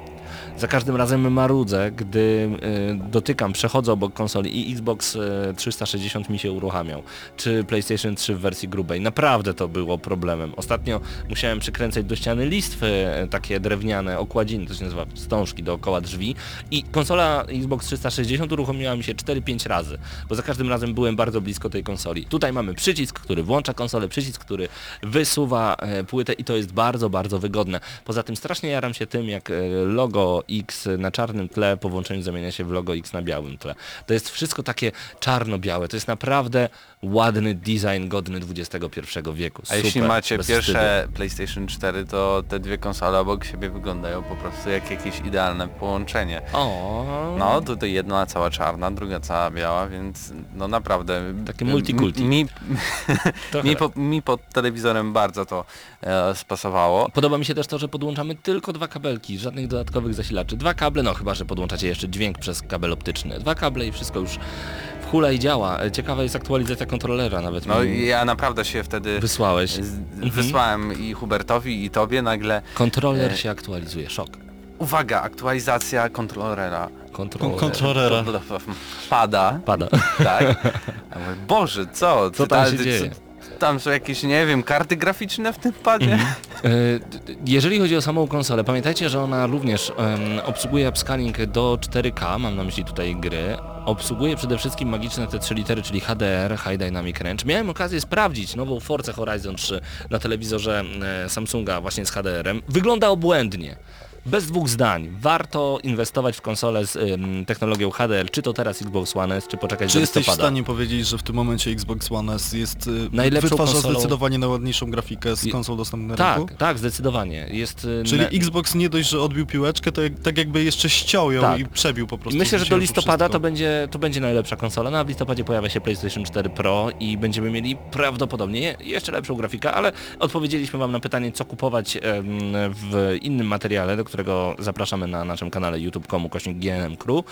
[SPEAKER 2] Za każdym razem marudzę, gdy e, dotykam, przechodzę obok konsoli i Xbox e, 360 mi się uruchamiał, czy PlayStation 3 w wersji grubej. Naprawdę to było problemem. Ostatnio musiałem przykręcać do ściany listwy e, takie drewniane, okładziny, to się nazywa wstążki dookoła drzwi i konsola Xbox 360 uruchomiła mi się 4-5 razy, bo za każdym razem byłem bardzo blisko tej konsoli. Tutaj mamy przycisk, który włącza konsolę, przycisk, który wysuwa płytę i to jest bardzo, bardzo wygodne. Poza tym strasznie jaram się tym, jak logo X na czarnym tle po włączeniu zamienia się w logo X na białym tle. To jest wszystko takie czarno-białe. To jest naprawdę ładny design godny XXI wieku.
[SPEAKER 4] A
[SPEAKER 2] Super,
[SPEAKER 4] jeśli macie pierwsze PlayStation 4, to te dwie konsole obok siebie wyglądają po prostu jak jakieś idealne połączenie.
[SPEAKER 2] wstydu. O,
[SPEAKER 4] No, tutaj jedna cała czarna, druga cała biała, więc no naprawdę...
[SPEAKER 2] Takie multikulti.
[SPEAKER 4] Mi, mi, *laughs*
[SPEAKER 2] tak.
[SPEAKER 4] po, mi pod telewizorem bardzo to e, spasowało.
[SPEAKER 2] Podoba mi się też to, że podłączamy tylko dwa kabelki, żadnych dodatkowych zasilaczy. Dwa kable, no chyba, że podłączacie jeszcze dźwięk przez kabel optyczny. Dwa kable i wszystko już hula i działa. Ciekawa jest aktualizacja kontrolera nawet.
[SPEAKER 4] No ja naprawdę się wtedy
[SPEAKER 2] Wysłałeś.
[SPEAKER 4] z,
[SPEAKER 2] Mhm.
[SPEAKER 4] wysłałem i Hubertowi i tobie nagle
[SPEAKER 2] Kontroler
[SPEAKER 4] E,
[SPEAKER 2] się aktualizuje, szok.
[SPEAKER 4] uwaga, aktualizacja kontrolera.
[SPEAKER 2] Kontroler
[SPEAKER 3] Kontrolera.
[SPEAKER 4] Pada,
[SPEAKER 2] pada.
[SPEAKER 4] tak. *laughs* Boże, co?
[SPEAKER 2] Co tam
[SPEAKER 4] ta-
[SPEAKER 2] się
[SPEAKER 4] ty-
[SPEAKER 2] dzieje?
[SPEAKER 4] Tam są jakieś, nie wiem, karty graficzne w tym padzie?
[SPEAKER 2] E, d- d- Jeżeli chodzi o samą konsolę, pamiętajcie, że ona również em, obsługuje upscaling do 4K, mam na myśli tutaj gry. Obsługuje przede wszystkim magiczne te trzy litery, czyli HDR, High Dynamic Range. Miałem okazję sprawdzić nową Forza Horizon 3 na telewizorze e, Samsunga właśnie z HDR-em. Wygląda obłędnie. Bez dwóch zdań. Warto inwestować w konsolę z em, technologią HDR, czy to teraz Xbox One S, czy poczekać
[SPEAKER 3] Czy
[SPEAKER 2] do
[SPEAKER 3] jesteś w
[SPEAKER 2] listopada.
[SPEAKER 3] stanie powiedzieć, że w tym momencie Xbox One S jest y,
[SPEAKER 2] Najlepszą
[SPEAKER 3] wytwarza
[SPEAKER 2] konsolą-
[SPEAKER 3] zdecydowanie najładniejszą grafikę z konsol dostępnych na
[SPEAKER 2] Tak,
[SPEAKER 3] rynku?
[SPEAKER 2] tak, zdecydowanie. Jest e,
[SPEAKER 3] Czyli
[SPEAKER 2] ne-
[SPEAKER 3] Xbox nie dość, że odbił piłeczkę, to jak, tak jakby jeszcze ściął ją
[SPEAKER 2] Tak.
[SPEAKER 3] i przebił po prostu.
[SPEAKER 2] Myślę, że do
[SPEAKER 3] to
[SPEAKER 2] listopada
[SPEAKER 3] wszystko.
[SPEAKER 2] to będzie, to będzie najlepsza konsola. No a w listopadzie pojawia się PlayStation 4 Pro i będziemy mieli prawdopodobnie jeszcze lepszą grafikę, ale odpowiedzieliśmy Wam na pytanie, co kupować em, w innym materiale, do którego zapraszamy na naszym kanale youtube.com kośnik GNM Crew.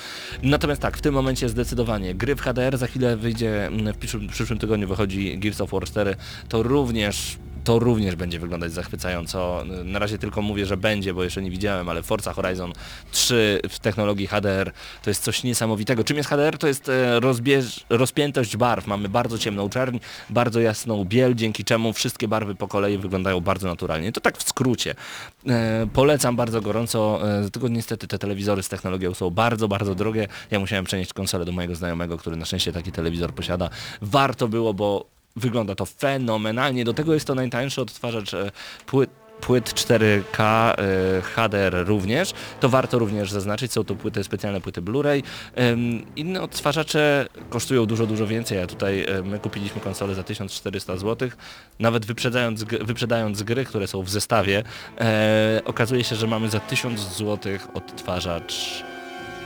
[SPEAKER 2] Natomiast tak, w tym momencie zdecydowanie gry w HDR, za chwilę wyjdzie, w przyszłym, w przyszłym tygodniu wychodzi Gears of War 4, to również to również będzie wyglądać zachwycająco. Na razie tylko mówię, że będzie, bo jeszcze nie widziałem, ale Forza Horizon 3 w technologii HDR to jest coś niesamowitego. Czym jest HDR? To jest e, rozbierz, rozpiętość barw. Mamy bardzo ciemną czerń, bardzo jasną biel, dzięki czemu wszystkie barwy po kolei wyglądają bardzo naturalnie. To tak w skrócie. E, polecam bardzo gorąco, e, tylko niestety te telewizory z technologią są bardzo, bardzo drogie. Ja musiałem przenieść konsolę do mojego znajomego, który na szczęście taki telewizor posiada. Warto było, bo Wygląda to fenomenalnie. Do tego jest to najtańszy odtwarzacz e, płyt płyt 4K, e, HDR również. To warto również zaznaczyć, są to płyty, specjalne płyty Blu-ray. Inne odtwarzacze kosztują dużo, dużo więcej, a tutaj e, my kupiliśmy konsolę za 1400 zł. Nawet wyprzedzając, wyprzedając gry, które są w zestawie, okazuje się, że mamy za 1000 zł odtwarzacz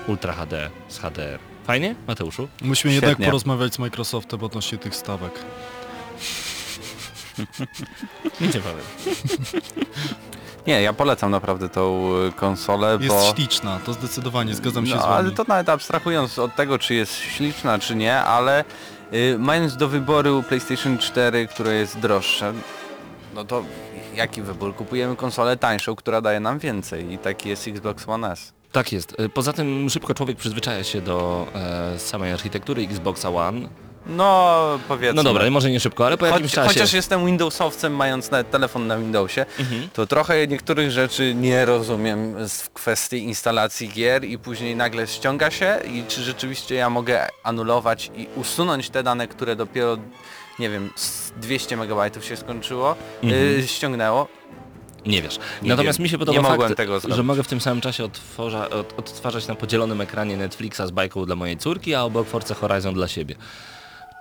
[SPEAKER 2] Ultra HD z HDR. Fajnie, Mateuszu?
[SPEAKER 3] Musimy jednak
[SPEAKER 4] Świetnie.
[SPEAKER 3] porozmawiać z Microsoftem odnośnie tych stawek.
[SPEAKER 2] Nic *laughs* nie powiem. *laughs*
[SPEAKER 4] Nie, ja polecam naprawdę tą y, konsolę,
[SPEAKER 3] Jest
[SPEAKER 4] bo...
[SPEAKER 3] śliczna, to zdecydowanie, zgadzam się
[SPEAKER 4] No,
[SPEAKER 3] z wami.
[SPEAKER 4] ale to nawet abstrahując od tego, czy jest śliczna, czy nie, ale y, mając do wyboru PlayStation 4, które jest droższe, no to jaki wybór? Kupujemy konsolę tańszą, która daje nam więcej i taki jest Xbox One S.
[SPEAKER 2] Tak jest. E, Poza tym szybko człowiek przyzwyczaja się do e, samej architektury Xboxa One.
[SPEAKER 4] No powiedzmy.
[SPEAKER 2] No dobra, może nie szybko, ale po jakimś
[SPEAKER 4] Choć,
[SPEAKER 2] czasie.
[SPEAKER 4] chociaż jestem Windowsowcem, mając nawet telefon na Windowsie,
[SPEAKER 2] Mhm.
[SPEAKER 4] to trochę niektórych rzeczy nie rozumiem w kwestii instalacji gier i później nagle ściąga się i czy rzeczywiście ja mogę anulować i usunąć te dane, które dopiero, nie wiem, z 200 MB się skończyło,
[SPEAKER 2] Mhm.
[SPEAKER 4] y, ściągnęło.
[SPEAKER 2] Nie wiesz.
[SPEAKER 4] Nie
[SPEAKER 2] Natomiast
[SPEAKER 4] wiem.
[SPEAKER 2] mi się podoba
[SPEAKER 4] Nie
[SPEAKER 2] fakt,
[SPEAKER 4] tego zrobić.
[SPEAKER 2] że mogę w tym samym czasie odtworza, od, odtwarzać na podzielonym ekranie Netflixa z bajką dla mojej córki, a obok Forza Horizon dla siebie.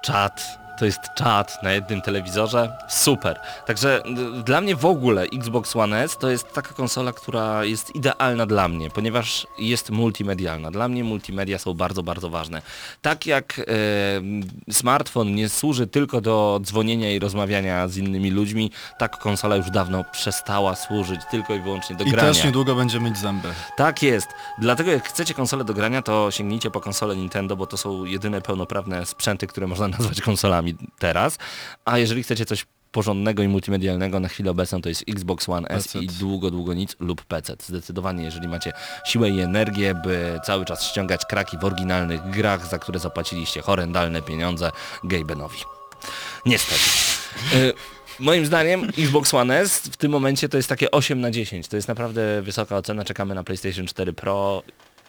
[SPEAKER 2] Czat. To jest czat na jednym telewizorze. Super. Także y, dla mnie w ogóle Xbox One S to jest taka konsola, która jest idealna dla mnie, ponieważ jest multimedialna. Dla mnie multimedia są bardzo, bardzo ważne. Tak jak e, smartfon nie służy tylko do dzwonienia i rozmawiania z innymi ludźmi, tak konsola już dawno przestała służyć tylko i wyłącznie do
[SPEAKER 3] I
[SPEAKER 2] grania.
[SPEAKER 3] też niedługo będzie mieć zęby.
[SPEAKER 2] Tak jest. Dlatego jak chcecie konsolę do grania, to sięgnijcie po konsolę Nintendo, bo to są jedyne pełnoprawne sprzęty, które można nazwać konsolami teraz. A jeżeli chcecie coś porządnego i multimedialnego na chwilę obecną to jest Xbox One S
[SPEAKER 3] PC.
[SPEAKER 2] i długo, długo nic lub PC. Zdecydowanie, jeżeli macie siłę i energię, by cały czas ściągać kraki w oryginalnych grach, za które zapłaciliście horrendalne pieniądze Gabenowi. Niestety. Y, Moim zdaniem Xbox One S w tym momencie to jest takie 8 na 10. To jest naprawdę wysoka ocena. Czekamy na PlayStation 4 Pro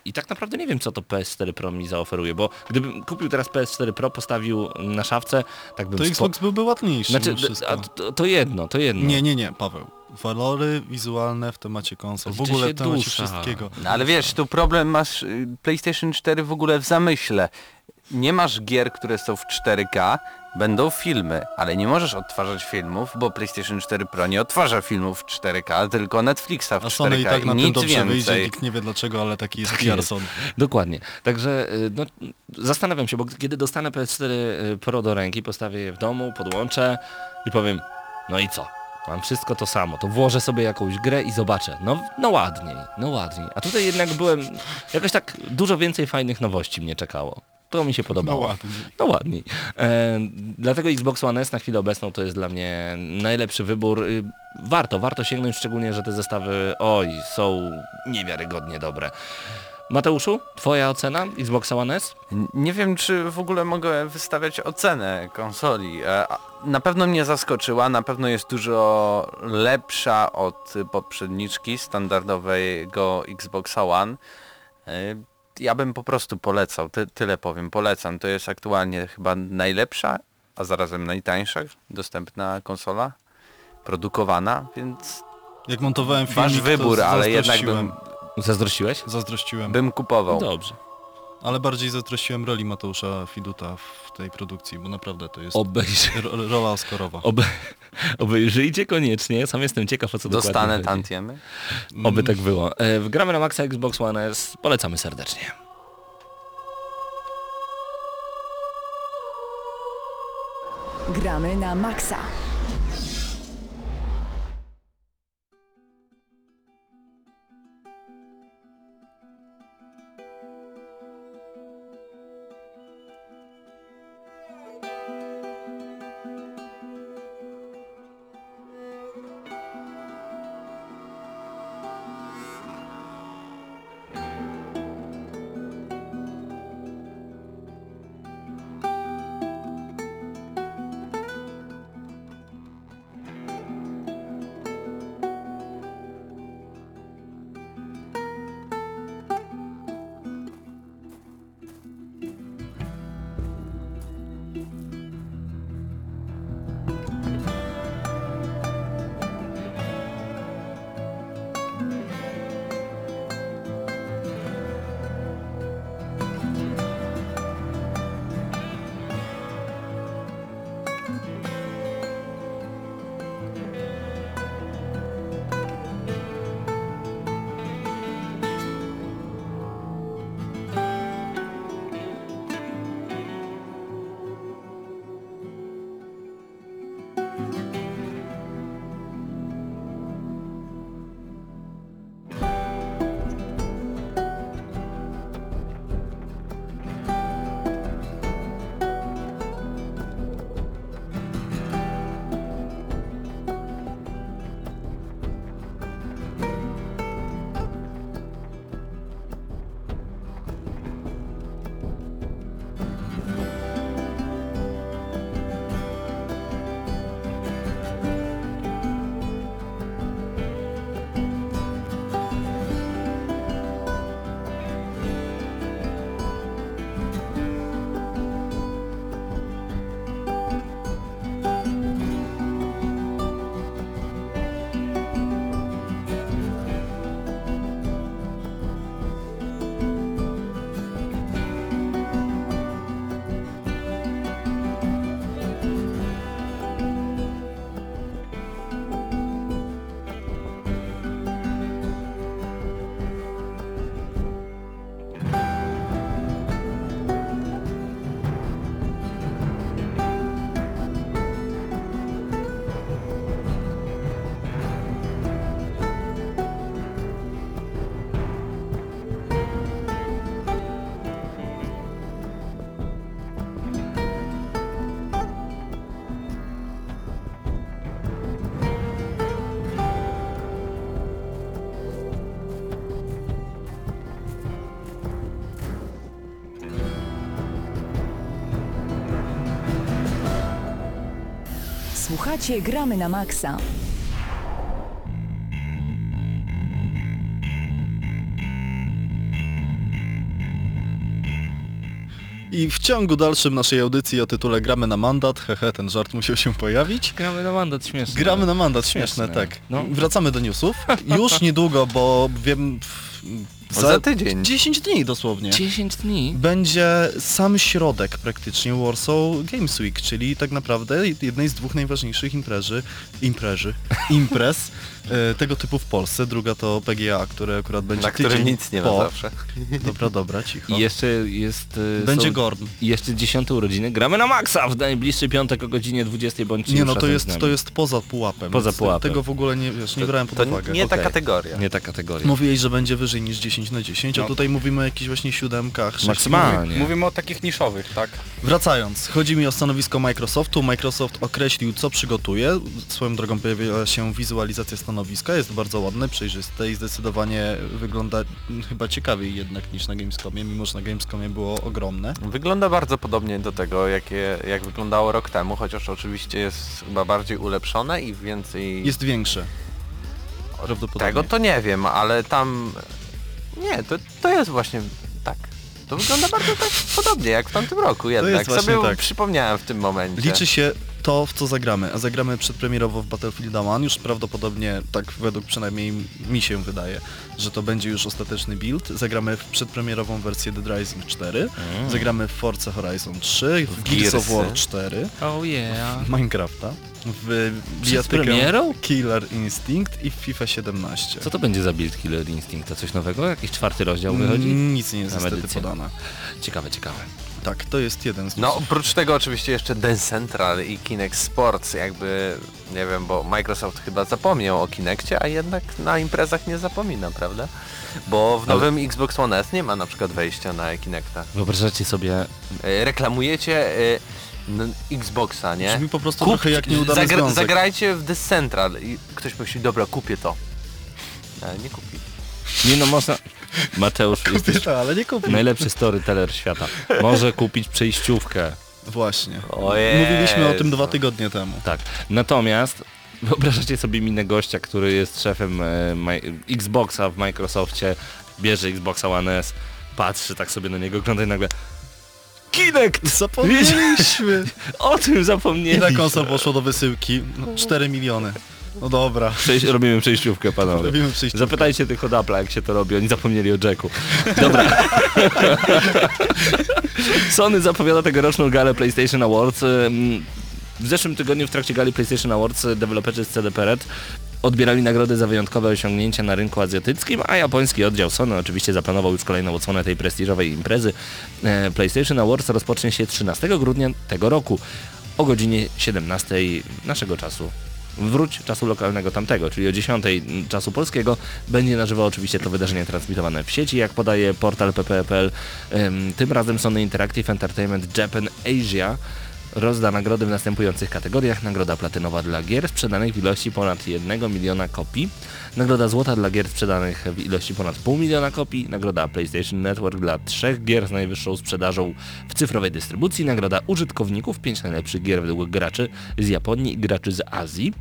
[SPEAKER 2] i tak naprawdę nie wiem, co to PS4 Pro mi zaoferuje, bo gdybym kupił teraz PS4 Pro, postawił na szafce, tak bym
[SPEAKER 3] To
[SPEAKER 2] spo-
[SPEAKER 3] Xbox byłby ładniejszy
[SPEAKER 2] Znaczy, a to, to jedno, to jedno.
[SPEAKER 3] Nie, nie, nie, Paweł. Walory wizualne w temacie konsol, w ogóle w temacie
[SPEAKER 2] dusza?
[SPEAKER 3] wszystkiego.
[SPEAKER 4] No ale wiesz, tu problem masz y, PlayStation 4 w ogóle w zamyśle. Nie masz gier, które są w 4K, będą filmy, ale nie możesz odtwarzać filmów, bo PlayStation 4 Pro nie odtwarza filmów w 4K, tylko Netflixa w
[SPEAKER 3] A
[SPEAKER 4] 4K
[SPEAKER 3] Sony i tak na tym
[SPEAKER 4] nic
[SPEAKER 3] dobrze wyjdzie,
[SPEAKER 4] więcej.
[SPEAKER 3] nikt nie wie dlaczego, ale taki jest
[SPEAKER 2] Tak
[SPEAKER 3] PR
[SPEAKER 2] jest.
[SPEAKER 3] Sony.
[SPEAKER 2] Dokładnie. Także y, no, zastanawiam się, bo kiedy dostanę PS4 y, Pro do ręki, postawię je w domu, podłączę i powiem, no i co? Mam wszystko to samo, to włożę sobie jakąś grę i zobaczę. No, no ładniej, no ładniej. A tutaj jednak byłem, jakoś tak dużo więcej fajnych nowości mnie czekało. To mi się podobało.
[SPEAKER 3] No ładniej.
[SPEAKER 2] No ładniej. E, dlatego Xbox One S na chwilę obecną to jest dla mnie najlepszy wybór. Y, Warto, warto sięgnąć, szczególnie, że te zestawy, oj, są niewiarygodnie dobre. Mateuszu, twoja ocena Xboxa One S?
[SPEAKER 4] Nie wiem, czy w ogóle mogę wystawiać ocenę konsoli. E, Na pewno mnie zaskoczyła, na pewno jest dużo lepsza od poprzedniczki standardowego Xboxa One. Ja bym po prostu polecał, ty, tyle powiem, polecam. To jest aktualnie chyba najlepsza, a zarazem najtańsza dostępna konsola produkowana, więc
[SPEAKER 3] Jak montowałem filmik,
[SPEAKER 4] wasz wybór,
[SPEAKER 3] to
[SPEAKER 4] ale jednak bym,
[SPEAKER 2] Zazdrościłeś?
[SPEAKER 3] Zazdrościłem.
[SPEAKER 4] bym kupował.
[SPEAKER 2] Dobrze.
[SPEAKER 3] Ale bardziej zazdrościłem roli Mateusza Fiduta w tej produkcji, bo naprawdę to jest
[SPEAKER 2] Obejrzy,
[SPEAKER 3] ro rola Oscarowa.
[SPEAKER 2] obe, *laughs* obejrzyjcie koniecznie, sam jestem ciekaw o co
[SPEAKER 4] Dostanę
[SPEAKER 2] dokładnie chodzi.
[SPEAKER 4] tantiemy.
[SPEAKER 2] Oby tak było. E, w gramy na Maxa Xbox One S, polecamy serdecznie.
[SPEAKER 5] Gramy na maksa. Słuchacie Gramy na Maxa.
[SPEAKER 3] I w ciągu dalszym naszej audycji o tytule Gramy na mandat, hehe, ten żart musiał się pojawić.
[SPEAKER 2] Gramy na mandat, śmieszne.
[SPEAKER 3] Gramy na mandat, śmieszne,
[SPEAKER 2] śmieszne
[SPEAKER 3] tak.
[SPEAKER 2] No.
[SPEAKER 3] Wracamy do newsów. Już *laughs* niedługo, bo wiem, w-
[SPEAKER 4] Za tydzień.
[SPEAKER 3] 10 dni dosłownie.
[SPEAKER 2] 10 dni.
[SPEAKER 3] Będzie sam środek praktycznie Warsaw Games Week, czyli tak naprawdę jednej z dwóch najważniejszych imprezy, imprezy, imprez tego typu w Polsce. Druga to PGA, które akurat będzie
[SPEAKER 4] Na którym nic nie ma
[SPEAKER 3] po.
[SPEAKER 4] zawsze.
[SPEAKER 3] Dobra, dobra, cicho.
[SPEAKER 2] I jeszcze jest... y,
[SPEAKER 3] Będzie
[SPEAKER 2] są-
[SPEAKER 3] Gorn.
[SPEAKER 2] I jeszcze dziesiąte urodziny. Gramy na maksa w najbliższy piątek o godzinie 20 bądź
[SPEAKER 3] Nie no, to jest, to jest poza pułapem.
[SPEAKER 2] Poza
[SPEAKER 3] więc
[SPEAKER 2] pułapem.
[SPEAKER 3] Tego w ogóle nie, wiesz, nie brałem pod
[SPEAKER 4] To
[SPEAKER 3] uwagę.
[SPEAKER 4] nie ta
[SPEAKER 2] Okej.
[SPEAKER 4] kategoria.
[SPEAKER 2] Nie ta kategoria.
[SPEAKER 3] Mówiłeś, że będzie wyżej niż 10 na 10, a
[SPEAKER 1] No.
[SPEAKER 3] tutaj mówimy o jakichś właśnie siódemkach, sześciu.
[SPEAKER 2] Maksymalnie.
[SPEAKER 1] Mówimy o takich niszowych, tak?
[SPEAKER 3] Wracając, chodzi mi o stanowisko Microsoftu. Microsoft określił, co przygotuje. Swoją drogą pojawiła się wizualizacja stanowiska, jest bardzo ładne, przejrzyste i zdecydowanie wygląda chyba ciekawiej jednak niż na Gamescomie, mimo że na Gamescomie było ogromne.
[SPEAKER 4] Wygląda bardzo podobnie do tego, jakie, jak wyglądało rok temu, chociaż oczywiście jest chyba bardziej ulepszone i więcej...
[SPEAKER 3] Jest większe. Prawdopodobnie.
[SPEAKER 4] Tego to nie wiem, ale tam... Nie, to, to jest właśnie tak. To wygląda bardzo tak podobnie jak w tamtym roku jednak. Sobie
[SPEAKER 3] tak.
[SPEAKER 4] przypomniałem w tym momencie.
[SPEAKER 3] Liczy się to, w co zagramy, a zagramy przedpremierowo w Battlefield 1, już prawdopodobnie, tak według przynajmniej mi się wydaje, że to będzie już ostateczny build. Zagramy w przedpremierową wersję Dead Rising 4, zagramy w Forza Horizon 3, w Gears of. War 4,
[SPEAKER 2] Oh yeah.
[SPEAKER 3] w Minecrafta, w bijatykę? Killer Instinct i w FIFA 17.
[SPEAKER 2] Co to będzie za build Killer Instinct? To coś nowego? Jakiś czwarty rozdział wychodzi?
[SPEAKER 3] Mm, Nic nie jest niestety podane.
[SPEAKER 2] Ciekawe, ciekawe.
[SPEAKER 3] Tak, to jest jeden z
[SPEAKER 4] No, oprócz tego oczywiście jeszcze Dance Central i Kinect Sports, jakby, nie wiem, bo Microsoft chyba zapomniał o Kinectie, a jednak na imprezach nie zapomina, prawda? Bo w
[SPEAKER 2] Ale-
[SPEAKER 4] nowym Xbox One S nie ma na przykład wejścia na Kinecta.
[SPEAKER 2] Wyobrażacie sobie...
[SPEAKER 4] E, Reklamujecie e, Xboxa, nie?
[SPEAKER 3] Brzmi po prostu
[SPEAKER 4] Kup-
[SPEAKER 3] trochę jak nieudany
[SPEAKER 4] zagra-
[SPEAKER 3] związek.
[SPEAKER 4] Zagrajcie w Dance Central i ktoś myśli, dobra, kupię to. Ale nie kupi.
[SPEAKER 2] Nie no, można... Mateusz, jesteś
[SPEAKER 3] to, ale nie kupię.
[SPEAKER 2] najlepszy storyteller świata. Może kupić przejściówkę.
[SPEAKER 3] Właśnie. Mówiliśmy o tym dwa tygodnie temu.
[SPEAKER 2] Tak. Natomiast wyobrażacie sobie minę gościa, który jest szefem e, Xboxa w Microsoftie, bierze Xboxa One S, patrzy tak sobie na niego, ogląda i nagle Kinect!
[SPEAKER 3] Zapomnieliśmy! *laughs*
[SPEAKER 2] O tym
[SPEAKER 3] Ile
[SPEAKER 2] zapomnieliśmy.
[SPEAKER 3] konsol poszło do wysyłki? No, 4 miliony. No dobra.
[SPEAKER 2] Przejść, robimy przejściówkę, panowie.
[SPEAKER 3] Robimy przejście.
[SPEAKER 2] Zapytajcie tych od Apple'a, jak się to robi, oni zapomnieli o Jacku. Dobra. *laughs* Sony zapowiada tegoroczną galę PlayStation Awards. W zeszłym tygodniu w trakcie gali PlayStation Awards deweloperzy z CD Projekt odbierali nagrody za wyjątkowe osiągnięcia na rynku azjatyckim, a japoński oddział Sony oczywiście zaplanował już kolejną odsłonę tej prestiżowej imprezy. E, PlayStation Awards rozpocznie się 13 grudnia tego roku o godzinie 17 naszego czasu. Wróć czasu lokalnego tamtego, czyli o 10 czasu polskiego. Będzie na żywo oczywiście to wydarzenie transmitowane w sieci, jak podaje portal pp.pl. Ym, Tym razem Sony Interactive Entertainment Japan Asia rozda nagrody w następujących kategoriach. Nagroda platynowa dla gier sprzedanych w ilości ponad 1 miliona kopii. Nagroda złota dla gier sprzedanych w ilości ponad pół miliona kopii. Nagroda PlayStation Network dla trzech gier z najwyższą sprzedażą w cyfrowej dystrybucji. Nagroda użytkowników, 5 najlepszych gier według graczy z Japonii i graczy z Azji.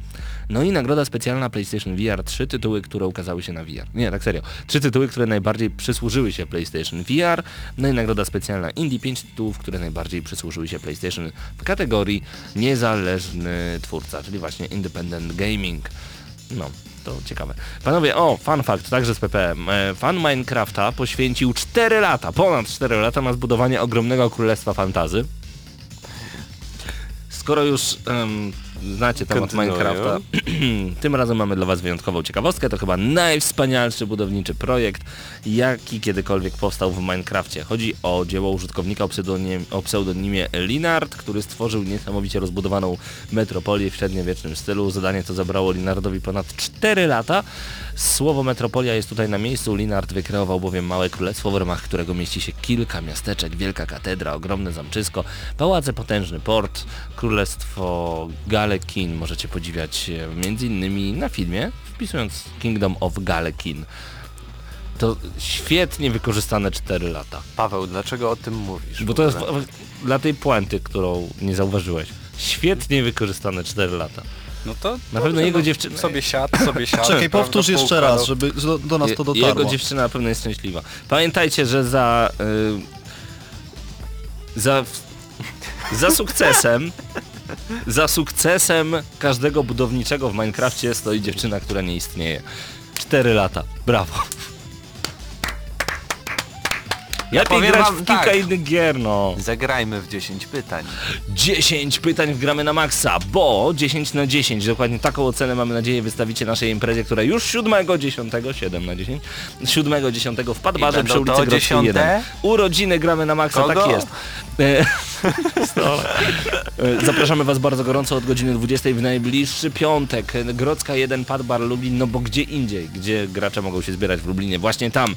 [SPEAKER 2] No i nagroda specjalna PlayStation VR, trzy tytuły, które ukazały się na VR. Nie, tak serio. Trzy tytuły, które najbardziej przysłużyły się PlayStation VR. No i nagroda specjalna Indie, pięć tytułów, które najbardziej przysłużyły się PlayStation w kategorii niezależny twórca, czyli właśnie Independent Gaming. No, to ciekawe. Panowie, o, fun fact, także z PPM. E, Fan Minecrafta poświęcił 4 lata, ponad 4 lata na zbudowanie ogromnego królestwa fantazy. Skoro już znacie temat
[SPEAKER 4] Kontynuuję.
[SPEAKER 2] Minecrafta, *clears throat* tym razem mamy dla Was wyjątkową ciekawostkę. To chyba najwspanialszy budowniczy projekt, jaki kiedykolwiek powstał w Minecrafcie. Chodzi o dzieło użytkownika o pseudonimie, o pseudonimie Linard, który stworzył niesamowicie rozbudowaną metropolię w średniowiecznym stylu. Zadanie to zabrało Linardowi ponad 4 lata. Słowo metropolia jest tutaj na miejscu. Linard wykreował bowiem małe królestwo, w ramach którego mieści się kilka miasteczek, wielka katedra, ogromne zamczysko, pałace, potężny port, królestwo Galekin. Możecie podziwiać e, innymi na filmie, wpisując Kingdom of Galekin. To świetnie wykorzystane 4 lata.
[SPEAKER 4] Paweł, dlaczego o tym mówisz?
[SPEAKER 2] Bo to jest dla tej puenty, którą nie zauważyłeś. Świetnie wykorzystane 4 lata.
[SPEAKER 1] No to
[SPEAKER 2] Na pewno jego
[SPEAKER 1] no,
[SPEAKER 2] dziewczyna-
[SPEAKER 1] sobie siadł, sobie siadł.
[SPEAKER 3] Czekaj, powtórz jeszcze raz, żeby do, nas to dotarło.
[SPEAKER 2] Jego dziewczyna na pewno jest szczęśliwa. Pamiętajcie, że za... y, Za, za sukcesem, za sukcesem każdego budowniczego w Minecrafcie stoi dziewczyna, która nie istnieje. Cztery lata. Brawo. Lepiej
[SPEAKER 4] powiem
[SPEAKER 2] grać
[SPEAKER 4] wam
[SPEAKER 2] w kilka
[SPEAKER 4] tak.
[SPEAKER 2] innych gier, no.
[SPEAKER 4] Zagrajmy w 10 pytań.
[SPEAKER 2] 10 pytań wgramy na maksa, bo 10 na 10, dokładnie taką ocenę mamy nadzieję wystawicie naszej imprezie, która już 7, 10, 7 na 10, 7, 10 w Padbarze przy ulicy Grodzkiej 1.
[SPEAKER 4] dziesiąte?
[SPEAKER 2] Urodziny gramy na maksa,
[SPEAKER 4] Kogo?
[SPEAKER 2] tak jest. E, *laughs* E, Zapraszamy Was bardzo gorąco od godziny 20 w najbliższy piątek. E, Grodzka 1, Padbar Lublin, no bo gdzie indziej, gdzie gracze mogą się zbierać w Lublinie, właśnie tam.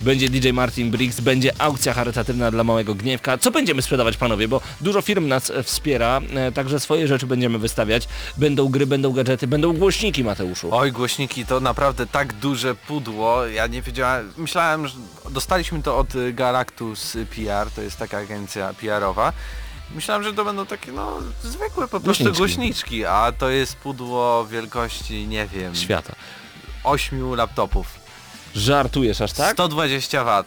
[SPEAKER 2] Będzie DJ Martin Briggs, będzie aukcja charytatywna dla Małego Gniewka. Co będziemy sprzedawać, panowie? Bo dużo firm nas e, wspiera, e, także swoje rzeczy będziemy wystawiać. Będą gry, będą gadżety, będą głośniki, Mateuszu.
[SPEAKER 4] Oj, głośniki to naprawdę tak duże pudło. Ja nie wiedziałem, myślałem, że dostaliśmy to od y, Galactus PR, to jest taka agencja PR-owa. Myślałem, że to będą takie no zwykłe po prostu
[SPEAKER 2] Głośniczki.
[SPEAKER 4] głośniczki, a to jest pudło wielkości, nie wiem,
[SPEAKER 2] Świata.
[SPEAKER 4] 8 laptopów.
[SPEAKER 2] Żartujesz aż tak?
[SPEAKER 4] 120 W.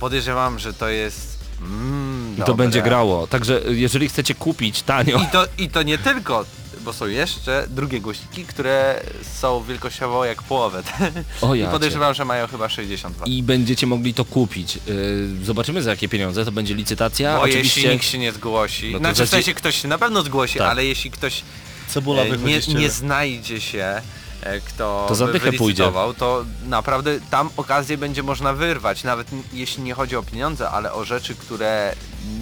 [SPEAKER 4] Podejrzewam, że to jest mm,
[SPEAKER 2] I to
[SPEAKER 4] dobre.
[SPEAKER 2] będzie grało. Także e, jeżeli chcecie kupić tanio,
[SPEAKER 4] I to, I to nie tylko, bo są jeszcze drugie głośniki, które są wielkościowo jak połowę. *laughs*
[SPEAKER 2] O
[SPEAKER 4] I
[SPEAKER 2] jacie.
[SPEAKER 4] podejrzewam, że mają chyba 60 W.
[SPEAKER 2] i będziecie mogli to kupić. Yy, zobaczymy za jakie pieniądze, to będzie licytacja.
[SPEAKER 4] Bo
[SPEAKER 2] Oczywiście
[SPEAKER 4] jeśli nikt się nie zgłosi,
[SPEAKER 2] No
[SPEAKER 4] znaczy w sensie ktoś się na pewno zgłosi,
[SPEAKER 2] Tak.
[SPEAKER 4] ale jeśli ktoś
[SPEAKER 3] Cebula
[SPEAKER 4] e, nie, nie znajdzie się, e, kto
[SPEAKER 2] To za
[SPEAKER 4] by
[SPEAKER 2] dychę
[SPEAKER 4] wylicytował, to naprawdę tam okazję będzie można wyrwać, nawet jeśli nie chodzi o pieniądze, ale o rzeczy, które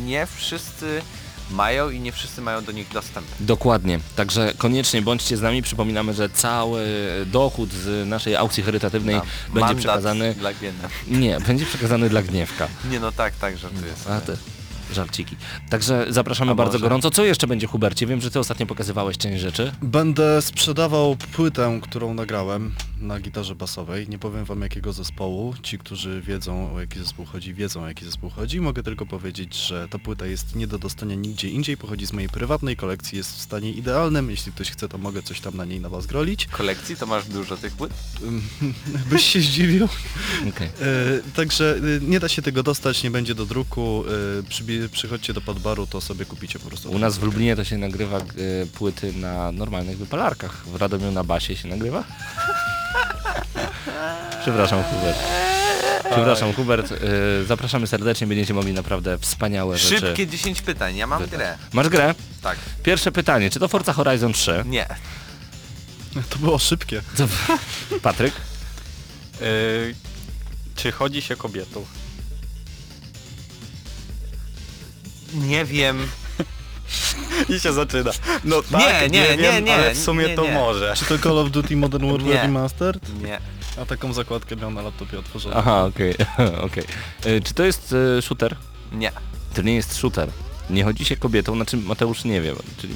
[SPEAKER 4] nie wszyscy mają i nie wszyscy mają do nich dostęp.
[SPEAKER 2] Dokładnie, także koniecznie bądźcie z nami. Przypominamy, że cały dochód z naszej aukcji charytatywnej
[SPEAKER 4] Na
[SPEAKER 2] będzie przekazany.
[SPEAKER 4] dla Giena.
[SPEAKER 2] Nie, będzie przekazany dla gniewka.
[SPEAKER 4] Nie no tak, tak, żartuję
[SPEAKER 2] A
[SPEAKER 4] sobie.
[SPEAKER 2] te żarciki. Także zapraszamy
[SPEAKER 4] A
[SPEAKER 2] bardzo
[SPEAKER 4] może?
[SPEAKER 2] gorąco. Co jeszcze będzie, Hubercie? Wiem, że ty ostatnio pokazywałeś część rzeczy.
[SPEAKER 3] Będę sprzedawał płytę, którą nagrałem na gitarze basowej. Nie powiem wam jakiego zespołu. Ci, którzy wiedzą o jaki zespół chodzi, wiedzą o jaki zespół chodzi. Mogę tylko powiedzieć, że ta płyta jest nie do dostania nigdzie indziej. Pochodzi z mojej prywatnej kolekcji, jest w stanie idealnym. Jeśli ktoś chce, to mogę coś tam na niej na was grolić.
[SPEAKER 4] Kolekcji to masz dużo tych płyt? *laughs*
[SPEAKER 3] Byś się zdziwił.
[SPEAKER 2] Okej.
[SPEAKER 3] E, także e, nie da się tego dostać, nie będzie do druku. E, przychodźcie do podbaru, to sobie kupicie po prostu.
[SPEAKER 2] U nas w Lublinie to się nagrywa y, płyty na normalnych wypalarkach. W Radomiu na basie się nagrywa. *laughs* Przepraszam, Hubert. Przepraszam, Hubert. Y, zapraszamy serdecznie, będziecie mogli naprawdę wspaniałe rzeczy.
[SPEAKER 4] Szybkie 10 pytań, ja mam
[SPEAKER 2] wydać.
[SPEAKER 4] grę.
[SPEAKER 2] Masz grę?
[SPEAKER 4] Tak.
[SPEAKER 2] Pierwsze pytanie, czy to Forza Horizon 3?
[SPEAKER 4] Nie.
[SPEAKER 3] To było szybkie.
[SPEAKER 2] Patryk?
[SPEAKER 1] Yy, *laughs* czy chodzi się kobietą?
[SPEAKER 4] Nie wiem. *laughs*
[SPEAKER 1] I się zaczyna. No
[SPEAKER 4] Nie,
[SPEAKER 1] tak,
[SPEAKER 4] nie, nie,
[SPEAKER 1] wiem,
[SPEAKER 4] nie,
[SPEAKER 1] ale w sumie
[SPEAKER 4] nie,
[SPEAKER 1] to
[SPEAKER 4] nie.
[SPEAKER 1] może.
[SPEAKER 3] Czy to Call of Duty Modern Warfare
[SPEAKER 4] Nie.
[SPEAKER 3] Remastered?
[SPEAKER 4] Nie.
[SPEAKER 3] A taką zakładkę miał na laptopie otworzoną.
[SPEAKER 2] Aha, okej, *laughs* okej. Y, Czy to jest y, shooter?
[SPEAKER 4] Nie.
[SPEAKER 2] To nie jest shooter. Nie chodzi się kobietą, znaczy Mateusz nie wie, czyli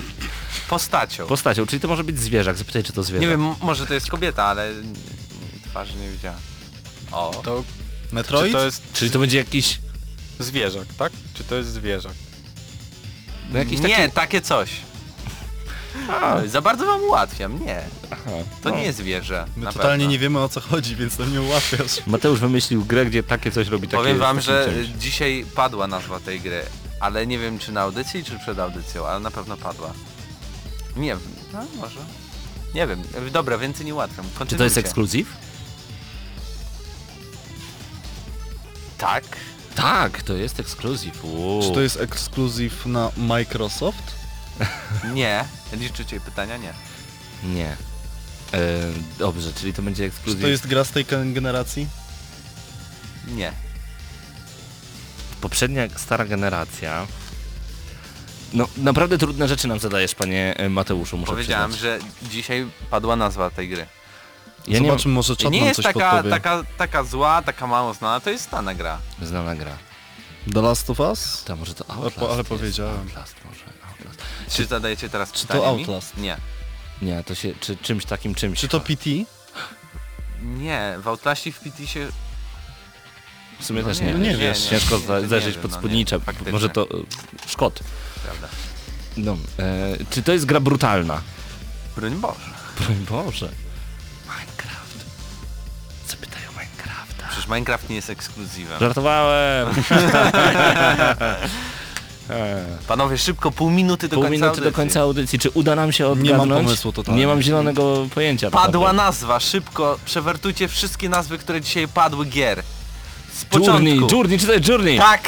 [SPEAKER 4] Postacią.
[SPEAKER 2] postacią, czyli to może być zwierzak, zapytaj czy to zwierzak.
[SPEAKER 4] Nie wiem, m- może to jest kobieta, ale twarzy nie widziałem. O.
[SPEAKER 1] To,
[SPEAKER 3] Metroid?
[SPEAKER 1] czy to jest
[SPEAKER 2] Czyli to będzie jakiś,
[SPEAKER 1] zwierzak, tak? Czy to jest zwierzak?
[SPEAKER 2] No jakiś
[SPEAKER 4] nie,
[SPEAKER 2] taki...
[SPEAKER 4] takie coś. Za bardzo wam ułatwiam, nie.
[SPEAKER 2] Aha,
[SPEAKER 4] To
[SPEAKER 2] no.
[SPEAKER 4] nie jest zwierzę.
[SPEAKER 3] My
[SPEAKER 4] na
[SPEAKER 3] totalnie
[SPEAKER 4] pewno.
[SPEAKER 3] nie wiemy o co chodzi, więc nam nie ułatwiasz. *laughs*
[SPEAKER 2] Mateusz wymyślił grę, gdzie takie coś robi takie
[SPEAKER 4] Powiem wam, że
[SPEAKER 2] czymś.
[SPEAKER 4] dzisiaj padła nazwa tej gry, ale nie wiem czy na audycji, czy przed audycją, ale na pewno padła. Nie wiem, no może. Nie wiem, dobra, więcej nie ułatwiam.
[SPEAKER 2] Czy to jest
[SPEAKER 4] Kontynuujcie.
[SPEAKER 2] ekskluzyw?
[SPEAKER 4] Tak.
[SPEAKER 2] Tak, to jest ekskluzyw.
[SPEAKER 3] Czy to jest ekskluzyw na Microsoft? *laughs*
[SPEAKER 4] Nie. Liczycie pytania? Nie.
[SPEAKER 2] Nie. E, dobrze, czyli to będzie
[SPEAKER 3] Czy
[SPEAKER 2] ekskluzyw.
[SPEAKER 3] to jest gra z tej generacji?
[SPEAKER 4] Nie.
[SPEAKER 2] poprzednia stara generacja. No, naprawdę trudne rzeczy nam zadajesz, panie e, Mateuszu, muszę
[SPEAKER 4] Powiedziałem,
[SPEAKER 2] przyznać.
[SPEAKER 4] że dzisiaj padła nazwa tej gry.
[SPEAKER 2] Ja nie
[SPEAKER 3] Zobaczmy, może czat
[SPEAKER 4] nie
[SPEAKER 3] nam
[SPEAKER 4] jest
[SPEAKER 3] coś
[SPEAKER 4] taka,
[SPEAKER 3] podpowie.
[SPEAKER 4] taka, taka zła, taka mało znana, to jest stana gra.
[SPEAKER 2] znana gra.
[SPEAKER 3] The Last of Us?
[SPEAKER 2] To może to
[SPEAKER 3] Ale
[SPEAKER 2] Outlast
[SPEAKER 3] ale
[SPEAKER 2] jest.
[SPEAKER 3] powiedziałem.
[SPEAKER 2] Outlast może, Outlast.
[SPEAKER 4] Czy zadajecie teraz
[SPEAKER 3] czy to
[SPEAKER 4] pytanie mi?
[SPEAKER 3] Outlast?
[SPEAKER 4] Nie.
[SPEAKER 2] Nie, to się, czy czymś takim czymś.
[SPEAKER 3] Czy to PT?
[SPEAKER 4] Nie, w Outlaście w PT się...
[SPEAKER 2] W sumie
[SPEAKER 4] No
[SPEAKER 2] też
[SPEAKER 4] nie,
[SPEAKER 2] nie,
[SPEAKER 3] no nie
[SPEAKER 2] wiesz. Ciężko
[SPEAKER 4] Nie,
[SPEAKER 2] zajrzeć pod
[SPEAKER 4] no nie,
[SPEAKER 2] spódnicze.
[SPEAKER 4] faktycznie.
[SPEAKER 2] może to e, Szkot.
[SPEAKER 4] Prawda.
[SPEAKER 2] No, e, czy to jest gra brutalna?
[SPEAKER 4] Broń Boże.
[SPEAKER 2] Broń Boże.
[SPEAKER 4] Przecież Minecraft nie jest ekskluzywem.
[SPEAKER 2] Żartowałem. Eee. *laughs*
[SPEAKER 4] Panowie, szybko, pół minuty do
[SPEAKER 2] Pół
[SPEAKER 4] końca
[SPEAKER 2] minuty do
[SPEAKER 4] audycji.
[SPEAKER 2] końca audycji. Czy uda nam się
[SPEAKER 3] Nie
[SPEAKER 2] odgadnąć?
[SPEAKER 3] mam pomysłu totalnie.
[SPEAKER 2] Nie mam zielonego pojęcia.
[SPEAKER 4] Padła
[SPEAKER 2] naprawdę.
[SPEAKER 4] nazwa, szybko, przewertujcie wszystkie nazwy, które dzisiaj padły gier. Z początku.
[SPEAKER 2] Journey, Journey, czy to jest Journey?
[SPEAKER 4] Tak!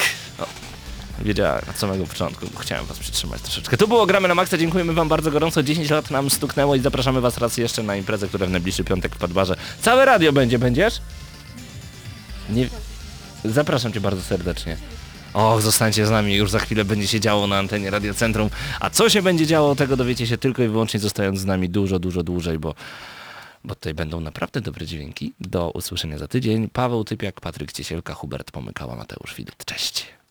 [SPEAKER 2] Wiedziałem od samego początku, bo chciałem was przytrzymać troszeczkę. To było Gramy na Maxa, dziękujemy wam bardzo gorąco. 10 lat nam stuknęło i zapraszamy was raz jeszcze na imprezę, która w najbliższy piątek w Padbarze. Całe radio będzie, będziesz? Nie... Zapraszam cię bardzo serdecznie. Och, zostańcie z nami, już za chwilę będzie się działo na antenie Radiocentrum. A co się będzie działo, tego dowiecie się tylko i wyłącznie zostając z nami dużo, dużo dłużej, bo, bo tutaj będą naprawdę dobre dźwięki. Do usłyszenia za tydzień. Paweł Typiak, Patryk Ciesielka, Hubert Pomykała, Mateusz Widut. Cześć.